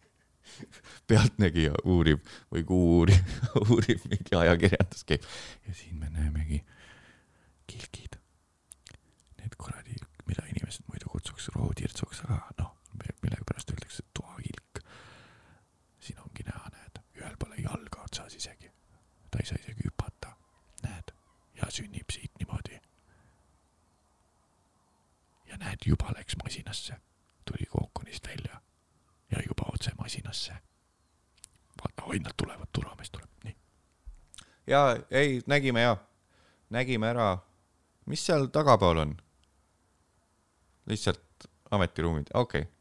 pealtnägija uurib või kuu uurib, uurib mingi ajakirjandus käib ja siin me näemegi kilgid. Inimesed muidu kutsuks rohutirtsuks, aga noh, millegipärast öeldakse toakilk. siin ongi näha, näed, ühel pole jalga otsas isegi. ta ei saa isegi hüpata, näed, ja sünnib siit niimoodi ja näed, juba läks masinasse, tuli kookonist välja ja juba otse masinasse. vaata, oi, nad tulevad, turvamees tuleb, nii. ja ei, nägime ja, nägime ära, mis seal tagapool on? Lihtsalt ametiruumid, okei okay..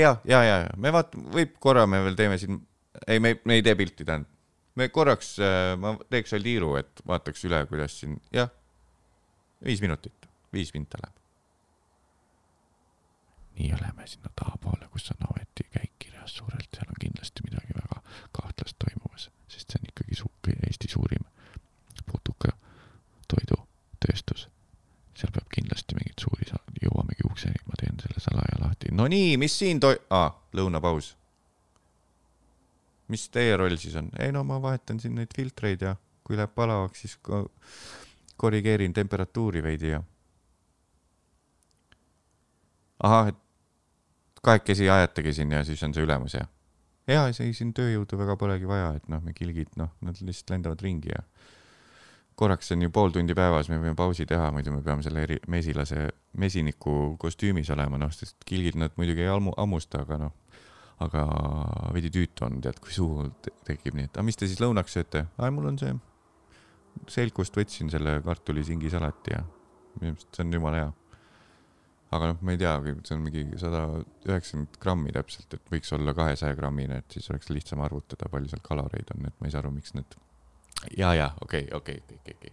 ja, ja, ja, ja me vaat-, võib korra me veel teeme siin, ei, me, me ei tee pilti, tähendab. me korraks, ma teeks veel tiiru, et vaataks üle, kuidas siin, jah, viis minutit, viis minta läheb. nii oleme sinna tahapoole, kus on Aveti käik kirjas suurelt, seal on kindlasti midagi väga kahtlast toimumas, sest see on ikkagi su-, Eesti suurim putukatoidutööstus. Seal peab kindlasti mingeid suuri, jõuamegi ukseni, ma teen selle salaja lahti. no nii, mis siin toi-, aa, lõunapaus. mis teie roll siis on? ei no ma vahetan siin neid filtreid ja kui läheb palavaks, siis ko- korrigeerin temperatuuri veidi ja. ahah, et kahekesi ajategi siin ja siis on see ülemus ja. ja ei, siin tööjõudu väga polegi vaja, et noh, me kilgid, noh, nad lihtsalt lendavad ringi ja korraks on ju pool tundi päevas, me võime pausi teha, muidu me peame selle eri, mesilase, mesiniku kostüümis olema, noh, sest kilgid nad muidugi ei ammu, hammusta, aga noh, aga veidi tüütu on, tead, kui suhu te- tekib, nii et, aga mis te siis lõunaks sööte? aa, mul on see, selkust võtsin selle kartulisingi salati ja minu meelest see on jumala hea. aga noh, ma ei tea, see on mingi sada üheksakümmend grammi täpselt, et võiks olla kahesaja grammine, et siis oleks lihtsam arvutada, palju seal kaloreid on, et ma ei saa aru, miks need. ja, ja okei, okei, okei, okei, okei.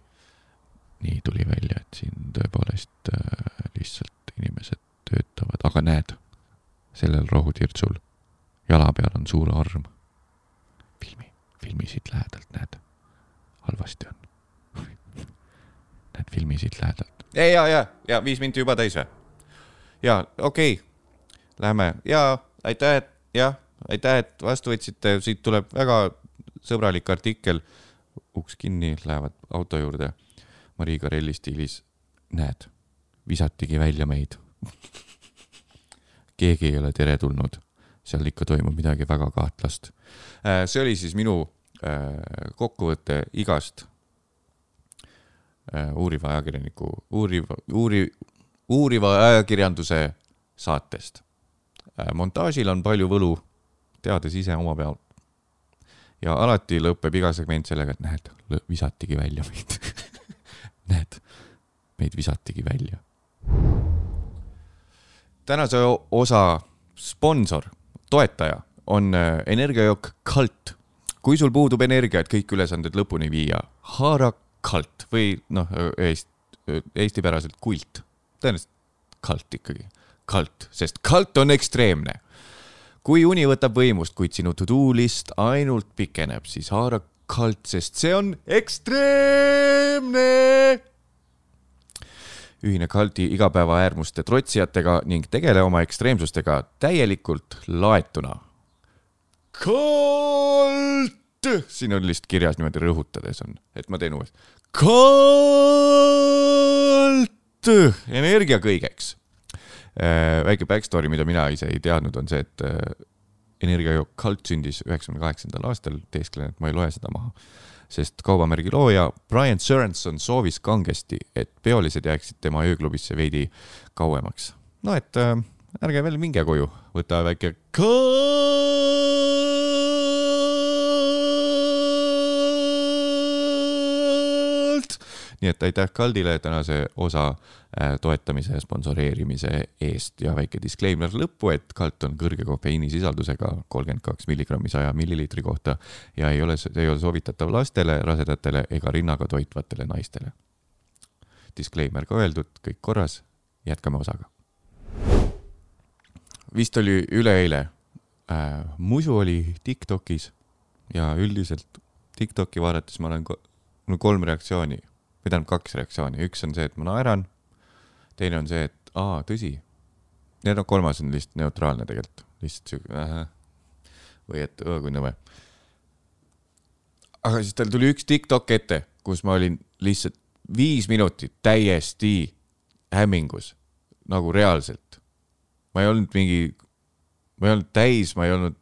nii tuli välja, et siin tõepoolest äh, lihtsalt inimesed töötavad, aga näed, sellel rohutirtsul jala peal on suur arm. filmi, filmi siit lähedalt, näed, halvasti on. näed filmi siit lähedalt. ja, ja, ja, ja viis minti juba täis või? ja okei okay., lähme ja aitäh, et jah, aitäh, et vastu võtsite, siit tuleb väga sõbralik artikkel. Uks kinni, lähevad auto juurde. Marii Karelli stiilis, näed, visatigi välja meid. keegi ei ole teretulnud, seal ikka toimub midagi väga kahtlast. see oli siis minu äh, kokkuvõte igast äh, uuriva ajakirjaniku, uuriva, uuri-, uuriva ajakirjanduse saatest. montaažil on palju võlu, teades ise oma pealt. Ja alati lõpeb iga segment sellega, et näed, visatigi välja meid. näed, meid visatigi välja. tänase osa sponsor, toetaja on äh, energiajook Kalt. kui sul puudub energia, et kõik ülesanded lõpuni viia, haara Kalt või noh, eest-, eestipäraselt kult, tõenäoliselt Kalt ikkagi, Kalt, sest Kalt on ekstreemne. Kui uni võtab võimust, kuid sinu to-do list ainult pikeneb, siis haara Kalt, sest see on ekstreemne ühine Kalti igapäevaäärmuste trotsijatega ning tegele oma ekstreemsustega täielikult laetuna. Kalt, siin on lihtsalt kirjas niimoodi rõhutades on, et ma teen uuesti. Kalt, energia kõigeks. Väike backstory, mida mina ise ei teadnud, on see, et äh, energiajook Kalt sündis üheksakümne kaheksandal aastal, teesklen, et ma ei loe seda maha sest kaubamärgi looja Brian Sorenson soovis kangesti, et peolised jääksid tema ööklubisse veidi kauemaks. no et äh, ärge veel minge koju, võta väike kald. Nii et aitäh Kaldile tänase osa äh, toetamise ja sponsoreerimise eest ja väike disclaimer lõppu, et Kalt on kõrge kofeiinisisaldusega kolmkümmend kaks milligrammi saja milliliitri kohta ja ei ole, ei ole soovitatav lastele, rasedatele ega rinnaga toitvatele naistele. Disclaimer ka öeldud, kõik korras, jätkame osaga. vist oli üleeile äh,, musu oli Tiktokis ja üldiselt Tiktoki vaadates ma olen, mul on kolm reaktsiooni või tähendab kaks reaktsiooni, üks on see, et ma naeran, teine on see, et aa, tõsi. ja noh, kolmas on lihtsalt neutraalne tegelikult, lihtsalt siuke äh, või et õõ kui nõme. aga siis tal tuli üks Tiktok ette, kus ma olin lihtsalt viis minutit täiesti hämmingus, nagu reaalselt. ma ei olnud mingi, ma ei olnud täis, ma ei olnud,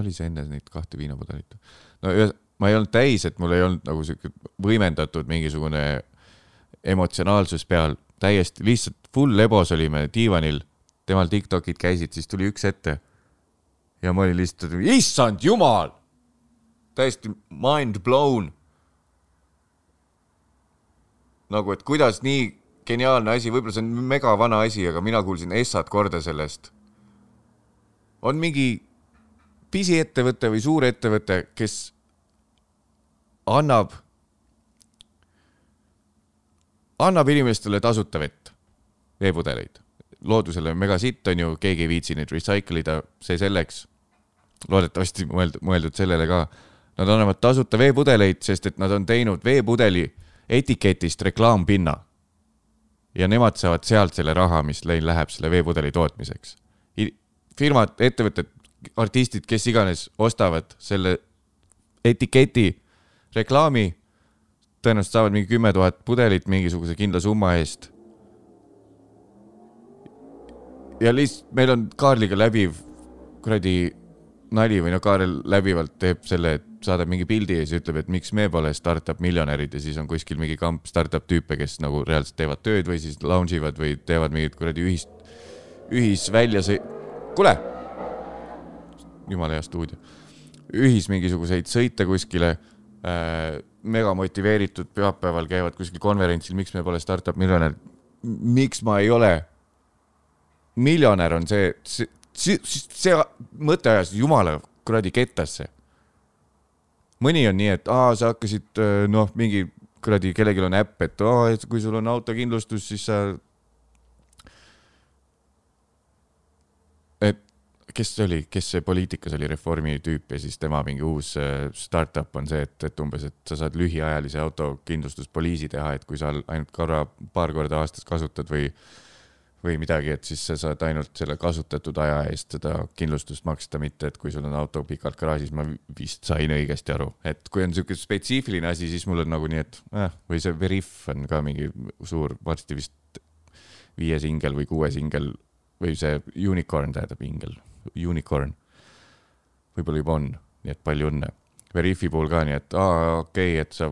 oli see enne neid kahte viinapudelit? no ühes, ma ei olnud täis, et mul ei olnud nagu sihuke võimendatud mingisugune emotsionaalsus peal, täiesti lihtsalt full lebos olime diivanil, temal Tiktokid käisid, siis tuli üks ette. ja ma olin lihtsalt, issand jumal, täiesti mind blown. nagu, et kuidas nii geniaalne asi, võib-olla see on mega vana asi, aga mina kuulsin Essat korda sellest. on mingi pisiettevõte või suurettevõte, kes annab, annab inimestele tasuta vett, veepudeleid. loodusele mega sitt on ju, keegi ei viitsi neid recycle ida, see selleks. loodetavasti mõeldud, mõeldud sellele ka. Nad annavad tasuta veepudeleid, sest et nad on teinud veepudeli etiketist reklaampinna. ja nemad saavad sealt selle raha, mis neil läheb selle veepudeli tootmiseks. firmad, ettevõtted, artistid, kes iganes ostavad selle etiketi reklaami, tõenäoliselt saavad mingi kümme tuhat pudelit mingisuguse kindla summa eest. ja lihtsalt meil on Kaarliga läbiv kuradi nali või no Kaarel läbivalt teeb selle, et saadab mingi pildi ja siis ütleb, et miks me pole startup miljonärid ja siis on kuskil mingi kamp startup tüüpe, kes nagu reaalselt teevad tööd või siis lounge ivad või teevad mingit kuradi ühist, ühisväljasõi-, kuule. jumala hea stuudio. ühis mingisuguseid sõite kuskile. Mega motiveeritud, pühapäeval käivad kuskil konverentsil, miks me pole startup miljonär. miks ma ei ole miljonär on see, see, see, see mõte ajas jumala kuradi kettasse. mõni on nii, et aa, sa hakkasid noh, mingi kuradi, kellelgi on äpp, et aa, et kui sul on autokindlustus, siis sa. et kes see oli, kes see poliitikas oli, Reformi tüüp ja siis tema mingi uus äh, startup on see, et, et umbes, et sa saad lühiajalise autokindlustuspoliisi teha, et kui sa ainult korra, paar korda aastas kasutad või või midagi, et siis sa saad ainult selle kasutatud aja eest seda kindlustust maksta, mitte et kui sul on auto pikalt garaažis, ma vist sain õigesti aru, et kui on niisugune spetsiifiline asi, siis mul on nagu nii, et äh, või see Veriff on ka mingi suur, varsti vist viies ingel või kuues ingel või see unicorn tähendab ingel, unicorn. võib-olla juba on, nii et palju õnne. Veriffi puhul ka nii, et aa, okei okay,, et sa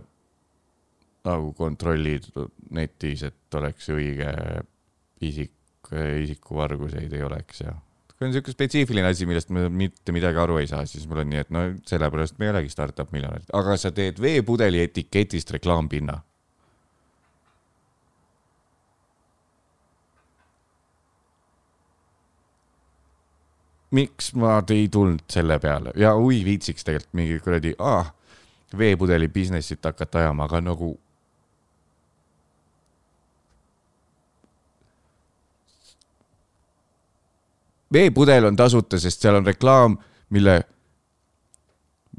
nagu kontrollid netis, et oleks õige isik, isikuvarguseid ei oleks ja kui on niisugune spetsiifiline asi, millest me mitte midagi aru ei saa, siis mul on nii, et no sellepärast me ei olegi startup miljonärid, aga sa teed veepudeli etiketist reklaampinna. Miks ma ei tulnud selle peale? Ja ui viitsiks tegelikult mingi kuradi ah, veepudeli business'it hakata ajama, aga nagu veepudel on tasuta, sest seal on reklaam, mille,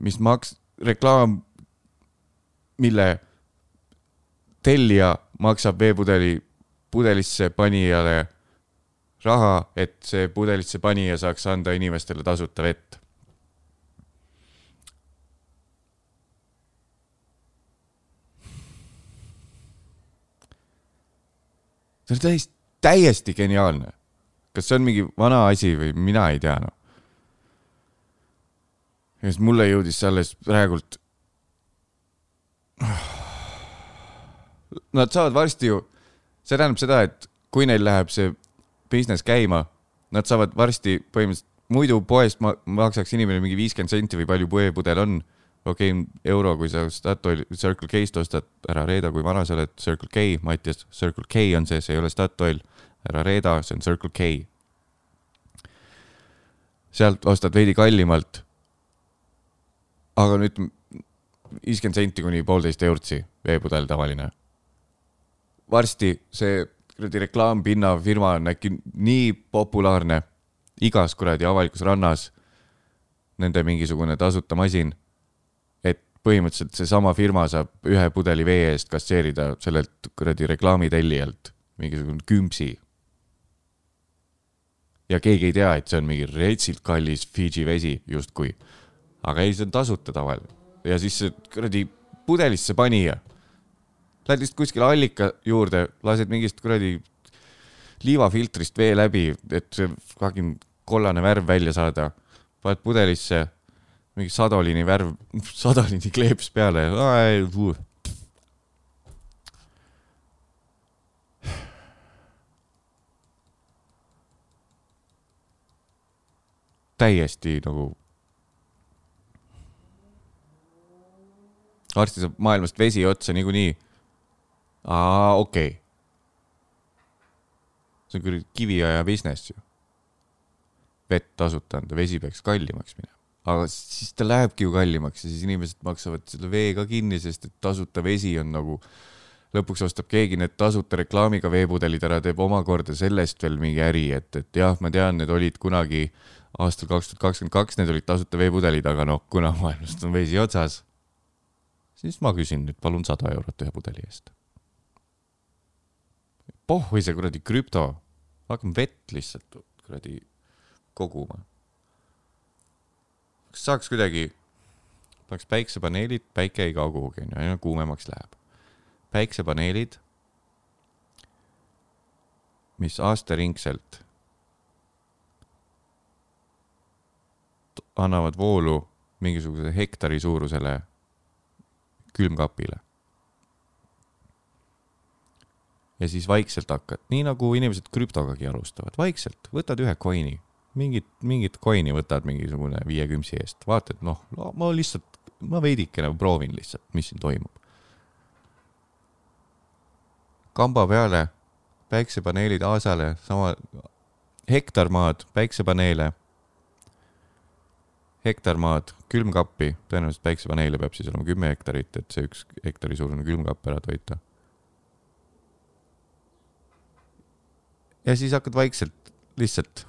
mis maks-, reklaam, mille tellija maksab veepudeli pudelisse panijale raha, et see pudelisse panija saaks anda inimestele tasuta vett. see on täiesti, täiesti geniaalne kas see on mingi vana asi või mina ei tea noh. ja siis mulle jõudis see alles praegult. Nad saavad varsti ju, see tähendab seda, et kui neil läheb see business käima, nad saavad varsti põhimõtteliselt muidu poest ma maksaks inimene mingi viiskümmend senti või palju veepudel on. okei okay,, euro, kui sa Statoil Circle K-st ostad, ära reeda, kui vana sa oled, Circle K, Mattias, Circle K on see, see ei ole Statoil ära reeda, see on Circle K. sealt ostad veidi kallimalt. aga nüüd viiskümmend senti kuni poolteist eurtsi veepudel tavaline. varsti see kuradi reklaampinna firma on äkki nii populaarne igas kuradi avalikus rannas. Nende mingisugune tasuta masin, et põhimõtteliselt seesama firma saab ühe pudeli vee eest kasseerida sellelt kuradi reklaamitellijalt mingisugune kümpsi ja keegi ei tea, et see on mingi retsilt kallis Fidži vesi justkui. aga ei, see on tasuta tavaline ja siis see kuradi pudelisse panija. Lähed lihtsalt kuskile allika juurde, lased mingist kuradi liivafiltrist vee läbi, et see fucking kollane värv välja saada. paned pudelisse, mingi sadoliini värv, sadoliini kleeps peale. täiesti nagu. varsti saab maailmast vesi otsa niikuinii. aa, okei okay.. see on küll kiviaja business ju. vett tasuta anda, vesi peaks kallimaks minema. aga siis ta lähebki ju kallimaks ja siis inimesed maksavad selle vee ka kinni, sest et tasuta vesi on nagu, lõpuks ostab keegi need tasuta reklaamiga veepudelid ära, teeb omakorda sellest veel mingi äri, et, et jah, ma tean, need olid kunagi aastal kaks tuhat kakskümmend kaks, need olid tasuta veepudelid, aga noh, kuna maailmast on vesi otsas, siis ma küsin nüüd palun sada eurot ühe pudeli eest. Pohhui see kuradi krüpto, hakkame vett lihtsalt kuradi koguma. kas saaks kuidagi, paneks päiksepaneelid, päike ei kao kuhugi onju, aina kuumemaks läheb. päiksepaneelid, mis aastaringselt annavad voolu mingisuguse hektari suurusele külmkapile. Ja siis vaikselt hakkad, nii nagu inimesed krüptogagi alustavad, vaikselt. Võtad ühe coin'i, mingit, mingit coin'i võtad mingisugune viie küpsi eest, vaatad, noh no,, ma lihtsalt, ma veidikene proovin lihtsalt, mis siin toimub. kamba peale, päiksepaneelid aasale, sama hektar maad, päiksepaneele, hektar maad, külmkappi, tõenäoliselt päiksepaneele peab siis olema kümme hektarit, et see üks hektari suurune külmkapp ära toita. Ja siis hakkad vaikselt lihtsalt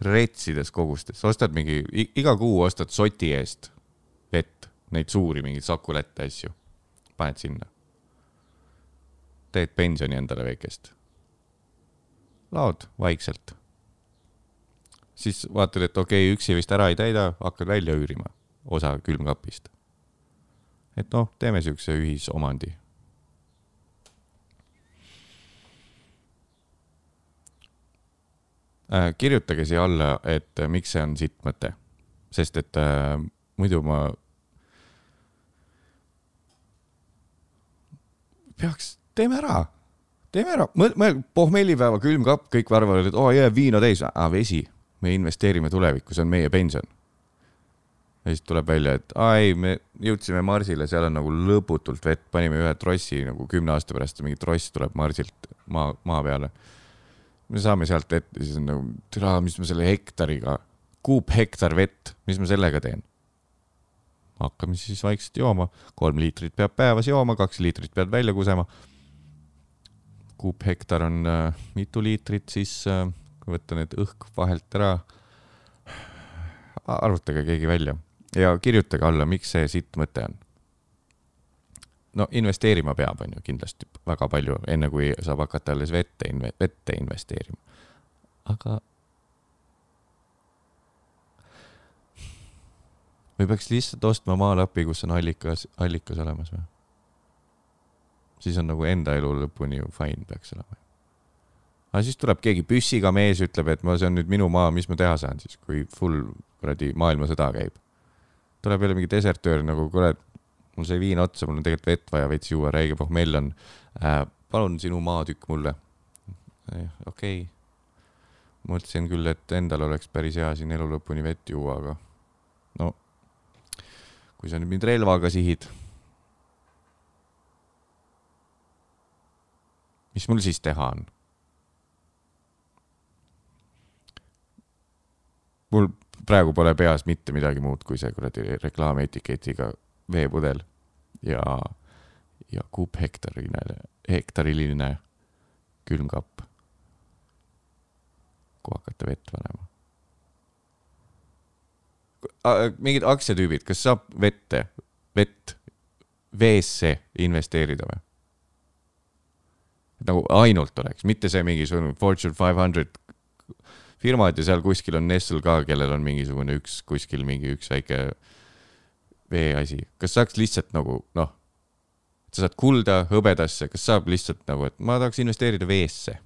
retsides kogustes, ostad mingi, iga kuu ostad soti eest vett, neid suuri mingeid sakulette asju, paned sinna. teed pensioni endale väikest. laod vaikselt. siis vaatad, et okei okay,, üksi vist ära ei täida, hakkad välja üürima osa külmkapist. et noh, teeme siukse ühisomandi kirjutage siia alla, et äh, miks see on sitt mõte, sest et äh, muidu ma peaks, teeme ära, teeme ära, mõelge, pohmellipäeva külmkapp, kõik arvavad, et oo oh, jää viina täis, aa vesi, me investeerime tulevikku, see on meie pension. ja siis tuleb välja, et aa ei, me jõudsime Marsile, seal on nagu lõputult vett, panime ühe trossi nagu kümne aasta pärast, mingi tross tuleb Marsilt maa, maa peale me saame sealt ette, siis on nagu, türa, mis ma selle hektariga, kuuphektar vett, mis ma sellega teen? hakkame siis vaikselt jooma, kolm liitrit peab päevas jooma, kaks liitrit pead välja kusema. kuuphektar on äh, mitu liitrit, siis äh, kui võtta need õhk vahelt ära. arvutage keegi välja ja kirjutage alla, miks see sitt mõte on. No investeerima peab, on ju kindlasti väga palju, enne kui saab hakata alles vette, vette investeerima. aga. või peaks lihtsalt ostma maalapi, kus on allikas, allikas olemas või? siis on nagu enda elu lõpuni ju fine peaks olema. aga siis tuleb keegi püssiga mees, ütleb, et ma, see on nüüd minu maa, mis ma teha saan siis, kui full kuradi maailmasõda käib. tuleb jälle mingi desertöör nagu, kuule, mul sai viin otsa, mul on tegelikult vett vaja veits juua, räige pohmell on äh,. palun sinu maatükk mulle. okei okay.. mõtlesin küll, et endal oleks päris hea siin elu lõpuni vett juua, aga no kui sa nüüd mind relvaga sihid. mis mul siis teha on? mul praegu pole peas mitte midagi muud kui see kuradi reklaamietiketiga veepudel ja, ja kuuphektarine, hektariline külmkapp. kuhu hakata vett panema. mingid aktsiatüübid, kas saab vette, vett, veesse investeerida või? nagu ainult oleks, mitte see mingisugune Fortune five hundred firmad ja seal kuskil on Nestle ka, kellel on mingisugune üks kuskil mingi üks väike veeasi, kas saaks lihtsalt nagu noh, sa saad kulda hõbedasse, kas saab lihtsalt nagu, et ma tahaks investeerida veesse?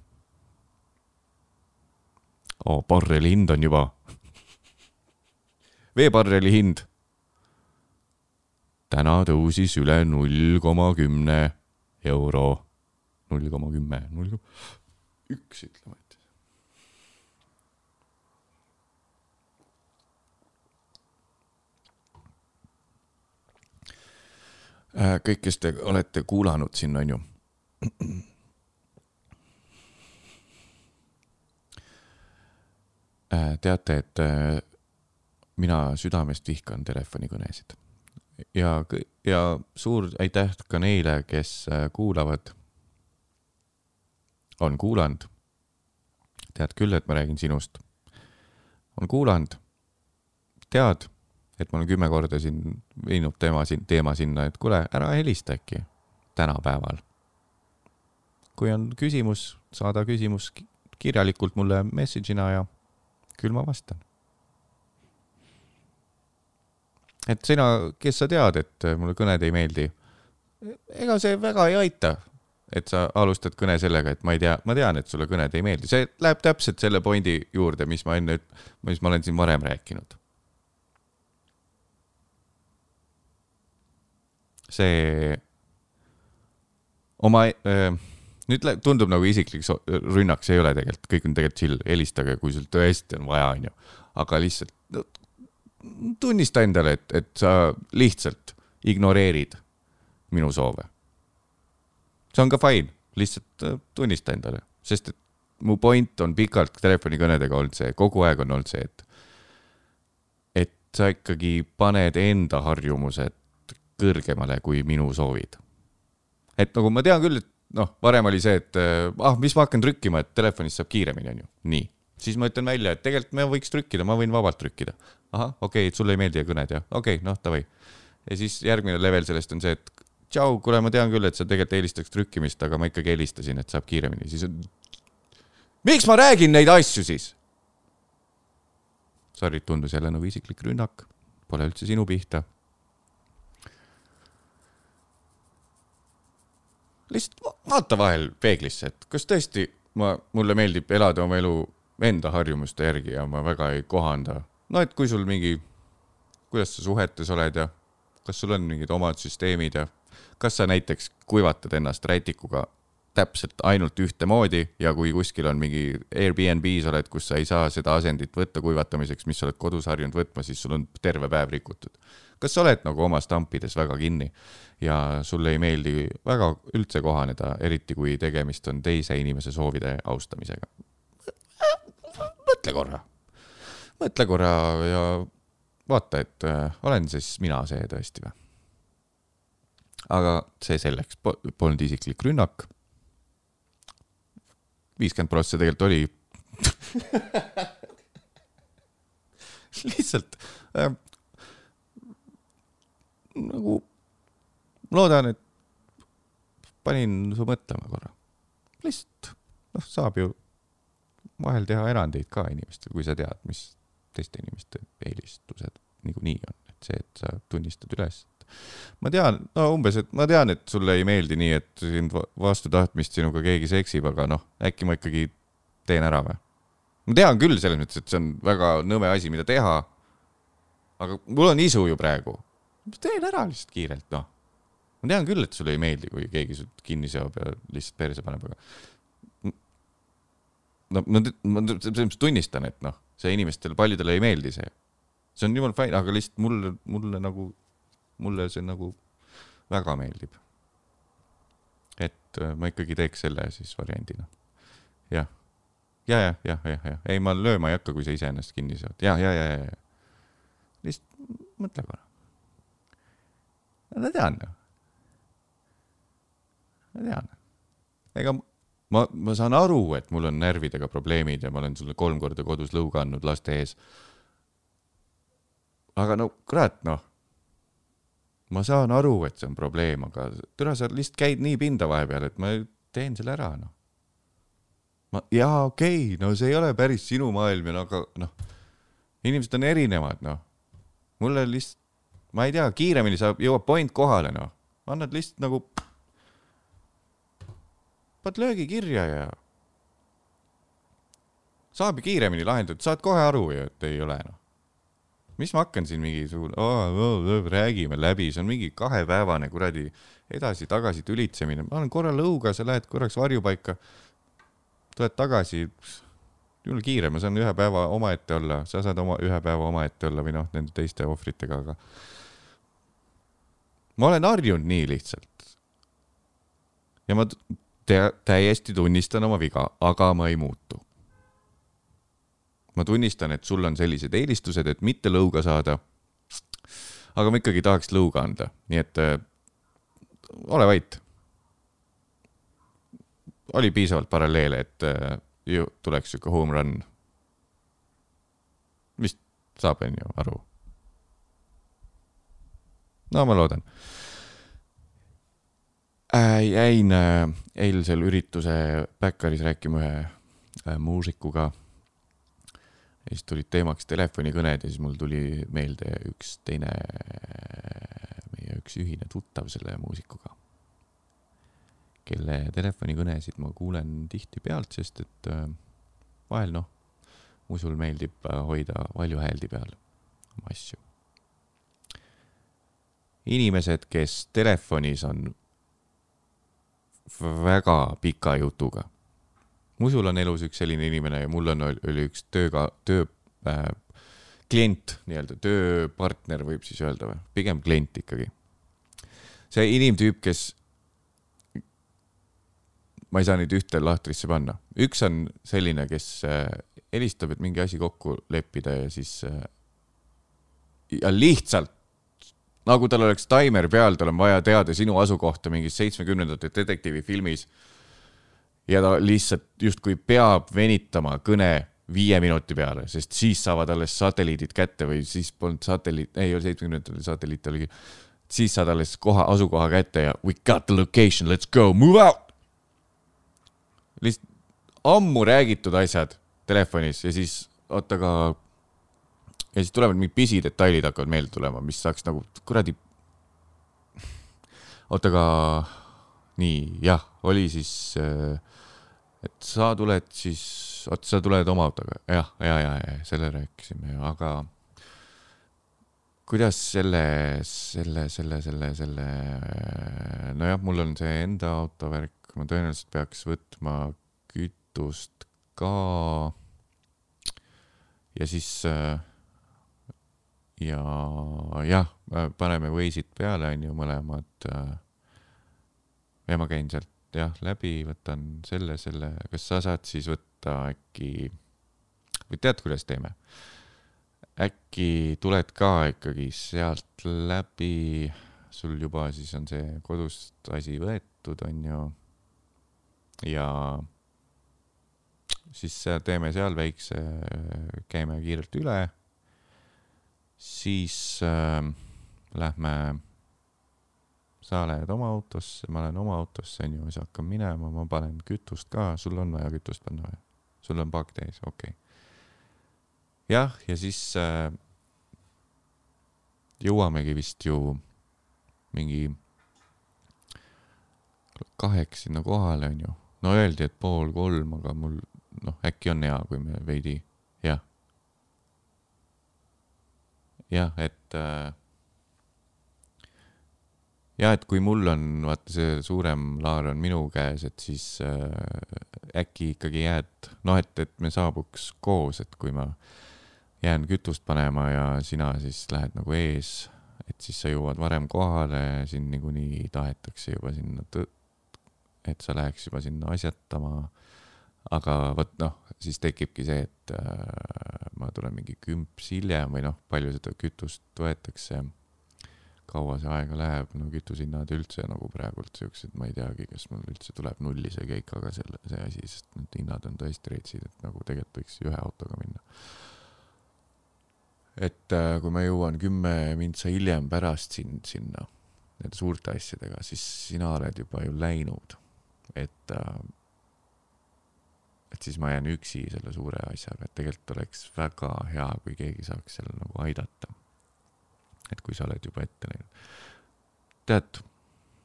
oo, barreli hind on juba. veebarreli hind. täna tõusis üle null koma kümne euro, null koma kümme, null koma üks ütleme, kõik, kes te olete kuulanud siin, on ju. Äh, teate, et äh, mina südamest vihkan telefonikõnesid ja, ja suur aitäh ka neile, kes äh, kuulavad, on kuulanud. tead küll, et ma räägin sinust. on kuulanud, tead, et ma olen kümme korda siin viinud teema siin, teema sinna, et kuule, ära helista äkki tänapäeval. kui on küsimus, saada küsimus ki- kirjalikult mulle message'ina ja küll ma vastan. et sina, kes sa tead, et mulle kõned ei meeldi, ega see väga ei aita, et sa alustad kõne sellega, et ma ei tea, ma tean, et sulle kõned ei meeldi, see läheb täpselt selle pointi juurde, mis ma enne, mis ma olen siin varem rääkinud. See oma äh, nüüd lä- tundub nagu isiklik so- rünnak, see ei ole tegelikult, kõik on tegelikult chill, helistage, kui sul tõesti on vaja, onju. aga lihtsalt no, tunnista endale, et, et sa lihtsalt ignoreerid minu soove. see on ka fine, lihtsalt tunnista endale, sest et mu point on pikalt telefonikõnedega olnud see, kogu aeg on olnud see, et et sa ikkagi paned enda harjumused kõrgemale kui minu soovid et nagu ma tean küll, et noh, varem oli see, et äh, ah, mis ma hakkan trükkima, et telefonist saab kiiremini, onju. nii, siis ma ütlen välja, et tegelikult me võiks trükkida, ma võin vabalt trükkida. ahah, okei okay,, et sulle ei meeldi kõned jah, okei okay,, noh davai. ja siis järgmine level sellest on see, et tšau, kuule, ma tean küll, et sa tegelikult eelistaks trükkimist, aga ma ikkagi helistasin, et saab kiiremini, siis on. miks ma räägin neid asju siis? Sorry, tundus jälle nagu isiklik rünnak, pole üldse sinu pihta lihtsalt va- vaata vahel peeglisse, et kas tõesti ma, mulle meeldib elada oma elu enda harjumuste järgi ja ma väga ei kohanda. no et kui sul mingi, kuidas sa suhetes oled ja kas sul on mingid omad süsteemid ja kas sa näiteks kuivatad ennast rätikuga täpselt ainult ühtemoodi ja kui kuskil on mingi Airbnb-s oled, kus sa ei saa seda asendit võtta kuivatamiseks, mis sa oled kodus harjunud võtma, siis sul on terve päev rikutud. Kas sa oled nagu oma stampides väga kinni ja sulle ei meeldi väga üldse kohaneda, eriti kui tegemist on teise inimese soovide austamisega? mõtle korra, mõtle korra ja vaata, et äh, olen siis mina see tõesti või? aga see selleks, polnud isiklik rünnak. viiskümmend prossa tegelikult oli. lihtsalt äh, nagu loodan, et panin su mõtlema korra. lihtsalt noh, saab ju vahel teha erandeid ka inimestel, kui sa tead, mis teiste inimeste eelistused niikuinii on, et see, et sa tunnistad üles. ma tean, no umbes, et ma tean, et sulle ei meeldi nii, et sind va- vastu tahtmist sinuga keegi seksib, aga noh, äkki ma ikkagi teen ära või? ma tean küll selles mõttes, et see on väga nõme asi, mida teha. aga mul on isu ju praegu. Teen ära lihtsalt kiirelt, noh. ma tean küll, et sulle ei meeldi, kui keegi sult kinni seob ja lihtsalt perse paneb, aga no ma, ma selles mõttes tunnistan, et noh, see inimestele, paljudele ei meeldi see. see on jumala fine, aga lihtsalt mulle, mulle nagu, mulle see nagu väga meeldib. et äh, ma ikkagi teeks selle siis variandina. jah, ja, ja, jah, jah, jah, ei, ma lööma ei hakka, kui sa ise ennast kinni seod, ja, ja, ja, ja, ja. lihtsalt mõtle korra. Ma tean, ma tean. ega ma, ma saan aru, et mul on närvidega probleemid ja ma olen sulle kolm korda kodus lõuga andnud laste ees. aga no kurat, noh. ma saan aru, et see on probleem, aga türa, sa lihtsalt käid nii pinda vahepeal, et ma teen selle ära, noh. ma, jaa, okei okay,, no see ei ole päris sinu maailm ja no aga noh, inimesed on erinevad, noh. mulle lihtsalt, ma ei tea, kiiremini saab, jõuab point kohale, noh. annad lihtsalt nagu paned löögi kirja ja saab ju kiiremini lahendatud, saad kohe aru ju, et ei ole noh. mis ma hakkan siin mingisugune oh, oh, oh,, räägime läbi, see on mingi kahepäevane kuradi edasi-tagasi tülitsemine, ma olen korra lõuga, sa lähed korraks varjupaika, tuled tagasi, jumala kiire, ma saan ühe päeva omaette olla, sa saad oma ühe päeva omaette olla või noh, nende teiste ohvritega, aga ma olen harjunud nii lihtsalt. ja ma tea, täiesti tunnistan oma viga, aga ma ei muutu. ma tunnistan, et sul on sellised eelistused, et mitte lõuga saada. aga ma ikkagi tahaks lõuga anda, nii et äh, ole vait. oli piisavalt paralleele, et äh, ju tuleks sihuke home run. vist saab, on ju, aru. No ma loodan äh,. jäin äh, eilsel ürituse Backeris rääkima ühe äh, muusikuga. ja siis tulid teemaks telefonikõned ja siis mul tuli meelde üks teine, meie üks ühine tuttav selle muusikuga. kelle telefonikõnesid ma kuulen tihti pealt, sest et äh, vahel noh, musul meeldib äh, hoida valjuhääldi peal oma asju. inimesed, kes telefonis on väga pika jutuga. musul on elus üks selline inimene ja mul on, oli üks tööga, töö äh,, klient nii-öelda, tööpartner võib siis öelda või, pigem klient ikkagi. see inimtüüp, kes, ma ei saa neid ühte lahtrisse panna, üks on selline, kes äh, helistab, et mingi asi kokku leppida ja siis äh, ja lihtsalt nagu tal oleks taimer peal, tal on vaja teada sinu asukohta mingis seitsmekümnendate detektiivifilmis. ja ta lihtsalt justkui peab venitama kõne viie minuti peale, sest siis saavad alles satelliidid kätte või siis polnud satelliit, ei oli seitsmekümnendatel satelliit oligi. siis saad alles koha, asukoha kätte ja we got the location, let's go, move out. lihtsalt ammu räägitud asjad telefonis ja siis oota, aga ja siis tulevad mingid pisidetailid hakkavad meelde tulema, mis saaks nagu kuradi. oota, aga nii jah, oli siis, et sa tuled siis, oot, sa tuled oma autoga, jah, ja, ja, ja selle rääkisime aga kuidas selle, selle, selle, selle, selle, nojah, mul on see enda auto värk, ma tõenäoliselt peaks võtma kütust ka. ja siis äh, ja jah, paneme Waze'id peale, on ju, mõlemad. ja ma käin sealt jah läbi, võtan selle, selle, kas sa saad siis võtta äkki või tead, kuidas teeme? äkki tuled ka ikkagi sealt läbi, sul juba siis on see kodust asi võetud, on ju. ja siis teeme seal väikse, käime kiirelt üle siis äh, lähme, sa lähed oma autosse, ma lähen oma autosse, onju, siis hakkan minema, ma panen kütust ka, sul on vaja kütust panna või? sul on pakk täis, okei okay.. jah, ja siis äh, jõuamegi vist ju mingi kaheks sinna kohale, onju. no öeldi, et pool kolm, aga mul noh, äkki on hea, kui me veidi, jah et äh, ja et kui mul on vaata see suurem laar on minu käes, et siis äh, äkki ikkagi jääd, noh, et, et me saabuks koos, et kui ma jään kütust panema ja sina siis lähed nagu ees, et siis sa jõuad varem kohale, sind niikuinii tahetakse juba sinna et sa läheks juba sinna asjatama. Aga vot noh, siis tekibki see, et äh, ma tulen mingi kümps hiljem või noh, palju seda kütust võetakse. kaua see aega läheb, no kütusehinnad üldse nagu praegult siuksed, ma ei teagi, kas mul üldse tuleb nulli see kõik, aga selle, see asi, sest need hinnad on tõesti retsid, et nagu tegelikult võiks ühe autoga minna. et äh, kui ma jõuan kümme mintsa hiljem pärast sind sinna nende suurte asjadega, siis sina oled juba ju läinud, et äh, et siis ma jään üksi selle suure asjaga, et tegelikult oleks väga hea, kui keegi saaks seal nagu aidata. et kui sa oled juba ette läinud. tead,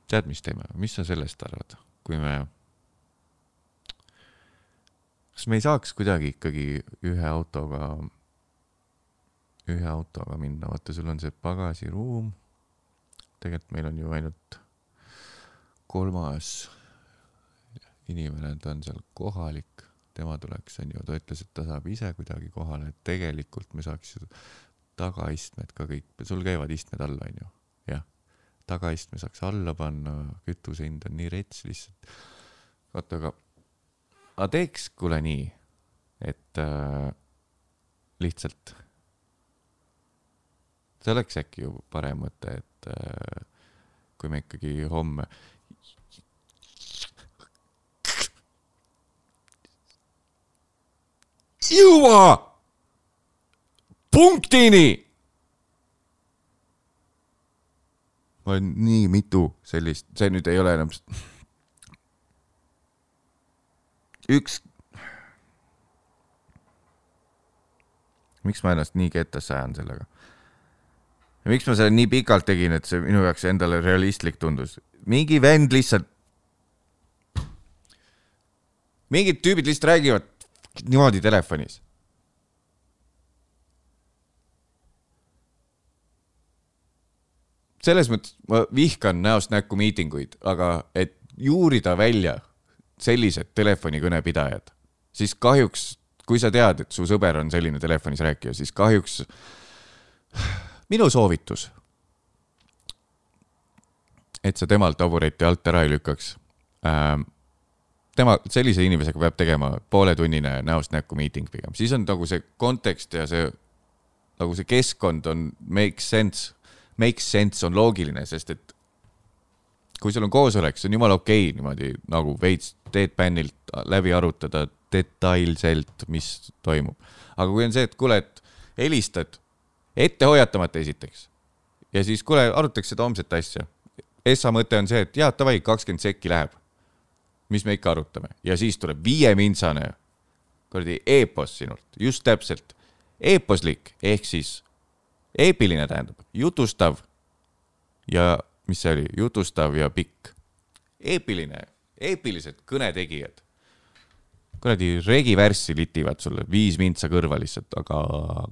tead, mis teeme, mis sa sellest arvad, kui me, kas me ei saaks kuidagi ikkagi ühe autoga, ühe autoga minna, vaata, sul on see pagasiruum. tegelikult meil on ju ainult kolmas inimene, ta on seal kohalik tema tuleks, onju, ta ütles, et ta saab ise kuidagi kohale, et tegelikult me saaks ju tagaistmed ka kõik, sul käivad istmed all, onju, jah. tagaistme saaks alla panna, kütuse hind on nii rets lihtsalt. oota, aga, aga teeks kuule nii, et äh, lihtsalt. see oleks äkki ju parem mõte, et äh, kui me ikkagi homme. Jõua punktini. ma olen nii mitu sellist, see nüüd ei ole enam. üks. miks ma ennast nii kettasse ajan sellega? ja miks ma selle nii pikalt tegin, et see minu jaoks endale realistlik tundus? mingi vend lihtsalt. mingid tüübid lihtsalt räägivad niimoodi telefonis. selles mõttes ma vihkan näost näkku miitinguid, aga et juurida välja sellised telefonikõnepidajad, siis kahjuks, kui sa tead, et su sõber on selline telefonis rääkija, siis kahjuks minu soovitus, et sa temalt tabureti alt ära ei lükkaks ähm,. tema, sellise inimesega peab tegema pooletunnine näost näkku miiting pigem, siis on nagu see kontekst ja see nagu see keskkond on makes sense, makes sense on loogiline, sest et kui sul on koosolek, see on jumala okei okay, niimoodi nagu veits Deadpanilt läbi arutada detailselt, mis toimub. aga kui on see, et kuule, et helistad ette hoiatamata esiteks ja siis kuule, arutaks seda homset asja. Essa mõte on see, et jaa, davai, kakskümmend sekki läheb. Mis me ikka arutame ja siis tuleb viiemintsane kuradi eepos sinult, just täpselt. eeposlik ehk siis eepiline tähendab jutustav ja mis see oli, jutustav ja pikk. eepiline, eepilised kõnetegijad. kuradi regivärssi litivad sulle viis vintsa kõrva lihtsalt, aga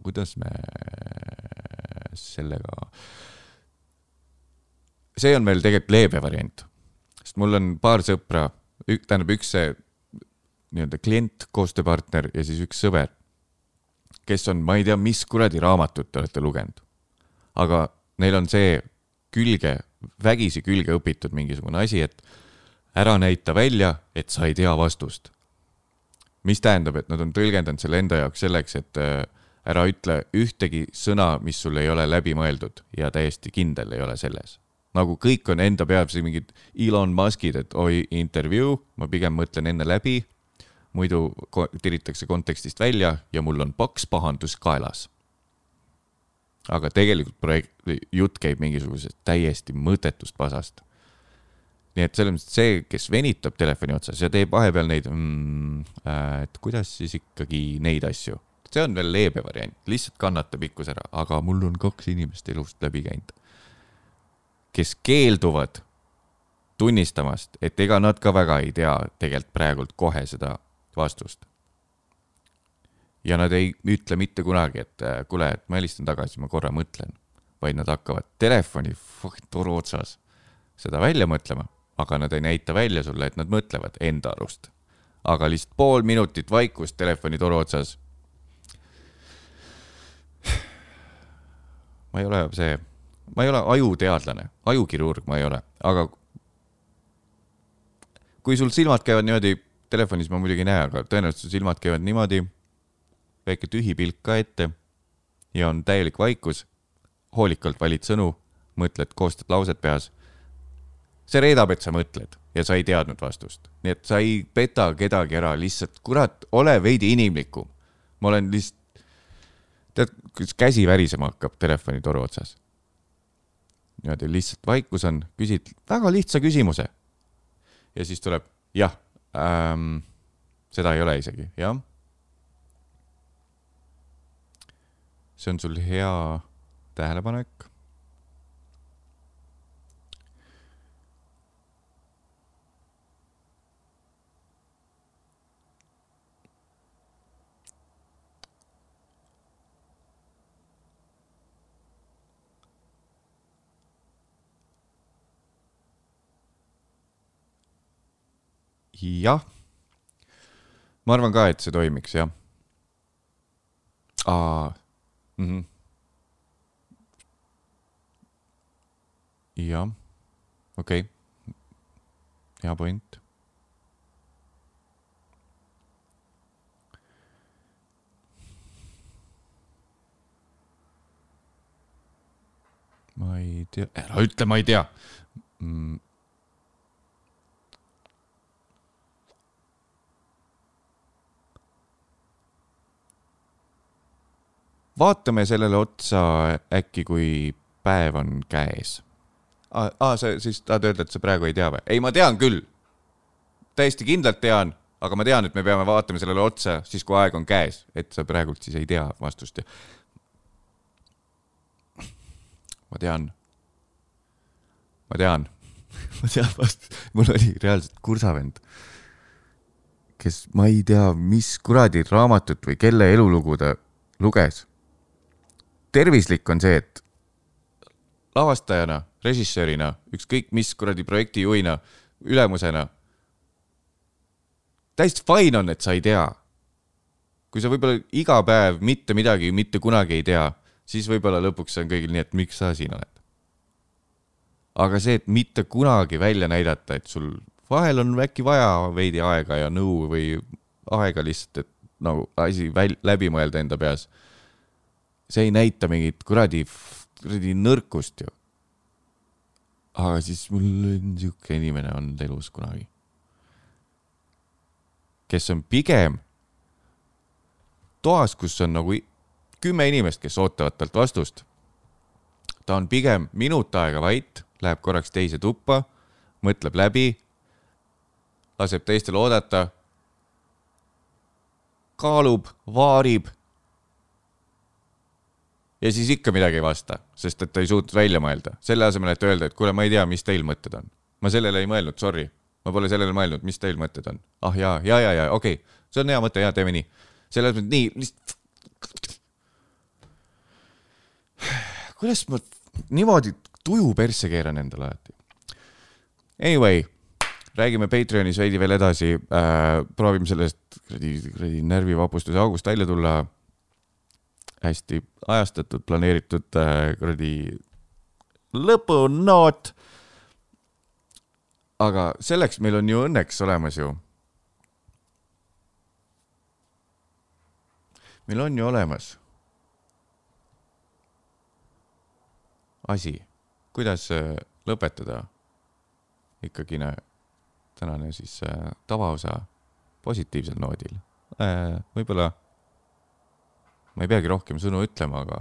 kuidas me sellega. see on meil tegelikult leebe variant, sest mul on paar sõpra, tähendab üks see nii-öelda klient, koostööpartner ja siis üks sõber, kes on, ma ei tea, mis kuradi raamatut te olete lugenud. aga neil on see külge, vägisi külge õpitud mingisugune asi, et ära näita välja, et sa ei tea vastust. mis tähendab, et nad on tõlgendanud selle enda jaoks selleks, et äh, ära ütle ühtegi sõna, mis sul ei ole läbi mõeldud ja täiesti kindel ei ole selles. Nagu kõik on enda peas mingid Elon Muskid, et oi, intervjuu, ma pigem mõtlen enne läbi, muidu tiritakse kontekstist välja ja mul on paks pahandus kaelas. Aga tegelikult projekt, jutt käib mingisugusest täiesti mõttetust pasast. nii et selles mõttes see, kes venitab telefoni otsas ja teeb vahepeal neid mm,, et kuidas siis ikkagi neid asju, see on veel leebe variant, lihtsalt kannata pikkus ära, aga mul on kaks inimest elust läbi käinud, kes keelduvad tunnistamast, et ega nad ka väga ei tea tegelikult praegult kohe seda vastust ja nad ei ütle mitte kunagi, et äh, kuule, et ma helistan tagasi, ma korra mõtlen, vaid nad hakkavad telefoni toru otsas seda välja mõtlema, aga nad ei näita välja sulle, et nad mõtlevad enda arust. aga lihtsalt pool minutit vaikust telefoni toru otsas. ma ei ole see, ma ei ole ajuteadlane, ajukirurg ma ei ole, aga kui sul silmad käivad niimoodi, telefonis ma muidugi ei näe, aga tõenäoliselt su silmad käivad niimoodi väike tühi pilk ka ette ja on täielik vaikus, hoolikalt valid sõnu, mõtled, koostad lauset peas. see reedab, et sa mõtled ja sa ei teadnud vastust, nii et sa ei peta kedagi ära, lihtsalt kurat, ole veidi inimlikum. ma olen lihtsalt, tead, kuidas käsi värisema hakkab telefoni toru otsas. Niimoodi lihtsalt vaikus on, küsid väga lihtsa küsimuse. ja siis tuleb jah ähm,, seda ei ole isegi, jah see on sul hea tähelepanek. jah. ma arvan ka, et see toimiks, jah. aa mm, -hmm. jah, okei okay., hea point. ma ei tea, ära ütle, ma ei tea mm vaatame sellele otsa äkki, kui päev on käes. aa, aa, sa siis tahad öelda, et sa praegu ei tea või? ei, ma tean küll. täiesti kindlalt tean, aga ma tean, et me peame vaatama sellele otsa siis, kui aeg on käes, et sa praegult siis ei tea vastust ma tean. ma tean, ma tean vastust, mul oli reaalselt kursavend, kes ma ei tea, mis kuradi raamatut või kelle elulugu ta luges. Tervislik on see, et lavastajana, režissöörina, ükskõik mis kuradi projekti juhina, ülemusena. täiesti fine on, et sa ei tea. kui sa võib-olla iga päev mitte midagi mitte kunagi ei tea, siis võib-olla lõpuks on kõigil nii, et miks sa siin oled. aga see, et mitte kunagi välja näidata, et sul vahel on äkki vaja veidi aega ja nõu või aega lihtsalt, et nagu asi väl-, läbi mõelda enda peas. See ei näita mingit kuradi, kuradi nõrkust ju. aga siis mul sihuke inimene olnud elus kunagi, kes on pigem toas, kus on nagu kümme inimest, kes ootavad talt vastust. ta on pigem minut aega vait, läheb korraks teise tuppa, mõtleb läbi, laseb teistel oodata, kaalub, vaarib. Ja siis ikka midagi ei vasta, sest et ta ei suutnud välja mõelda, selle asemel, et öelda, et kuule, ma ei tea, mis teil mõtted on. ma sellele ei mõelnud, sorry, ma pole sellele mõelnud, mis teil mõtted on. ah jaa, ja, ja, ja okei okay., see on hea mõte ja teeme nii. selles mõttes nii, lihtsalt. kuidas ma niimoodi tuju persse keeran endale alati? Anyway, räägime Patreonis veidi veel edasi äh,, proovime sellest kuradi, kuradi närvivapustuse august välja tulla. Hästi ajastatud, planeeritud äh, kuradi lõpunoot. aga selleks meil on ju õnneks olemas ju. meil on ju olemas asi, kuidas äh, lõpetada ikkagi nä- tänane siis äh, tavaosa positiivsel noodil äh,. võib-olla ma ei peagi rohkem sõnu ütlema, aga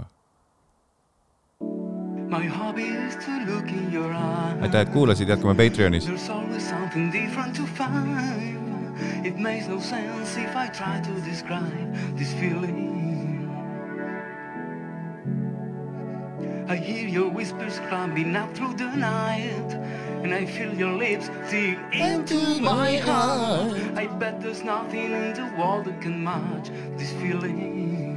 My hobby is to look in your eyes. aitäh, et kuulasid, jätkame Patreonis. There's always something different to find. It makes no sense if I try to describe this feeling. I hear your whispers climbing up through the night, and I feel your lips dig into my heart. I bet there's nothing in the world that can match this feeling.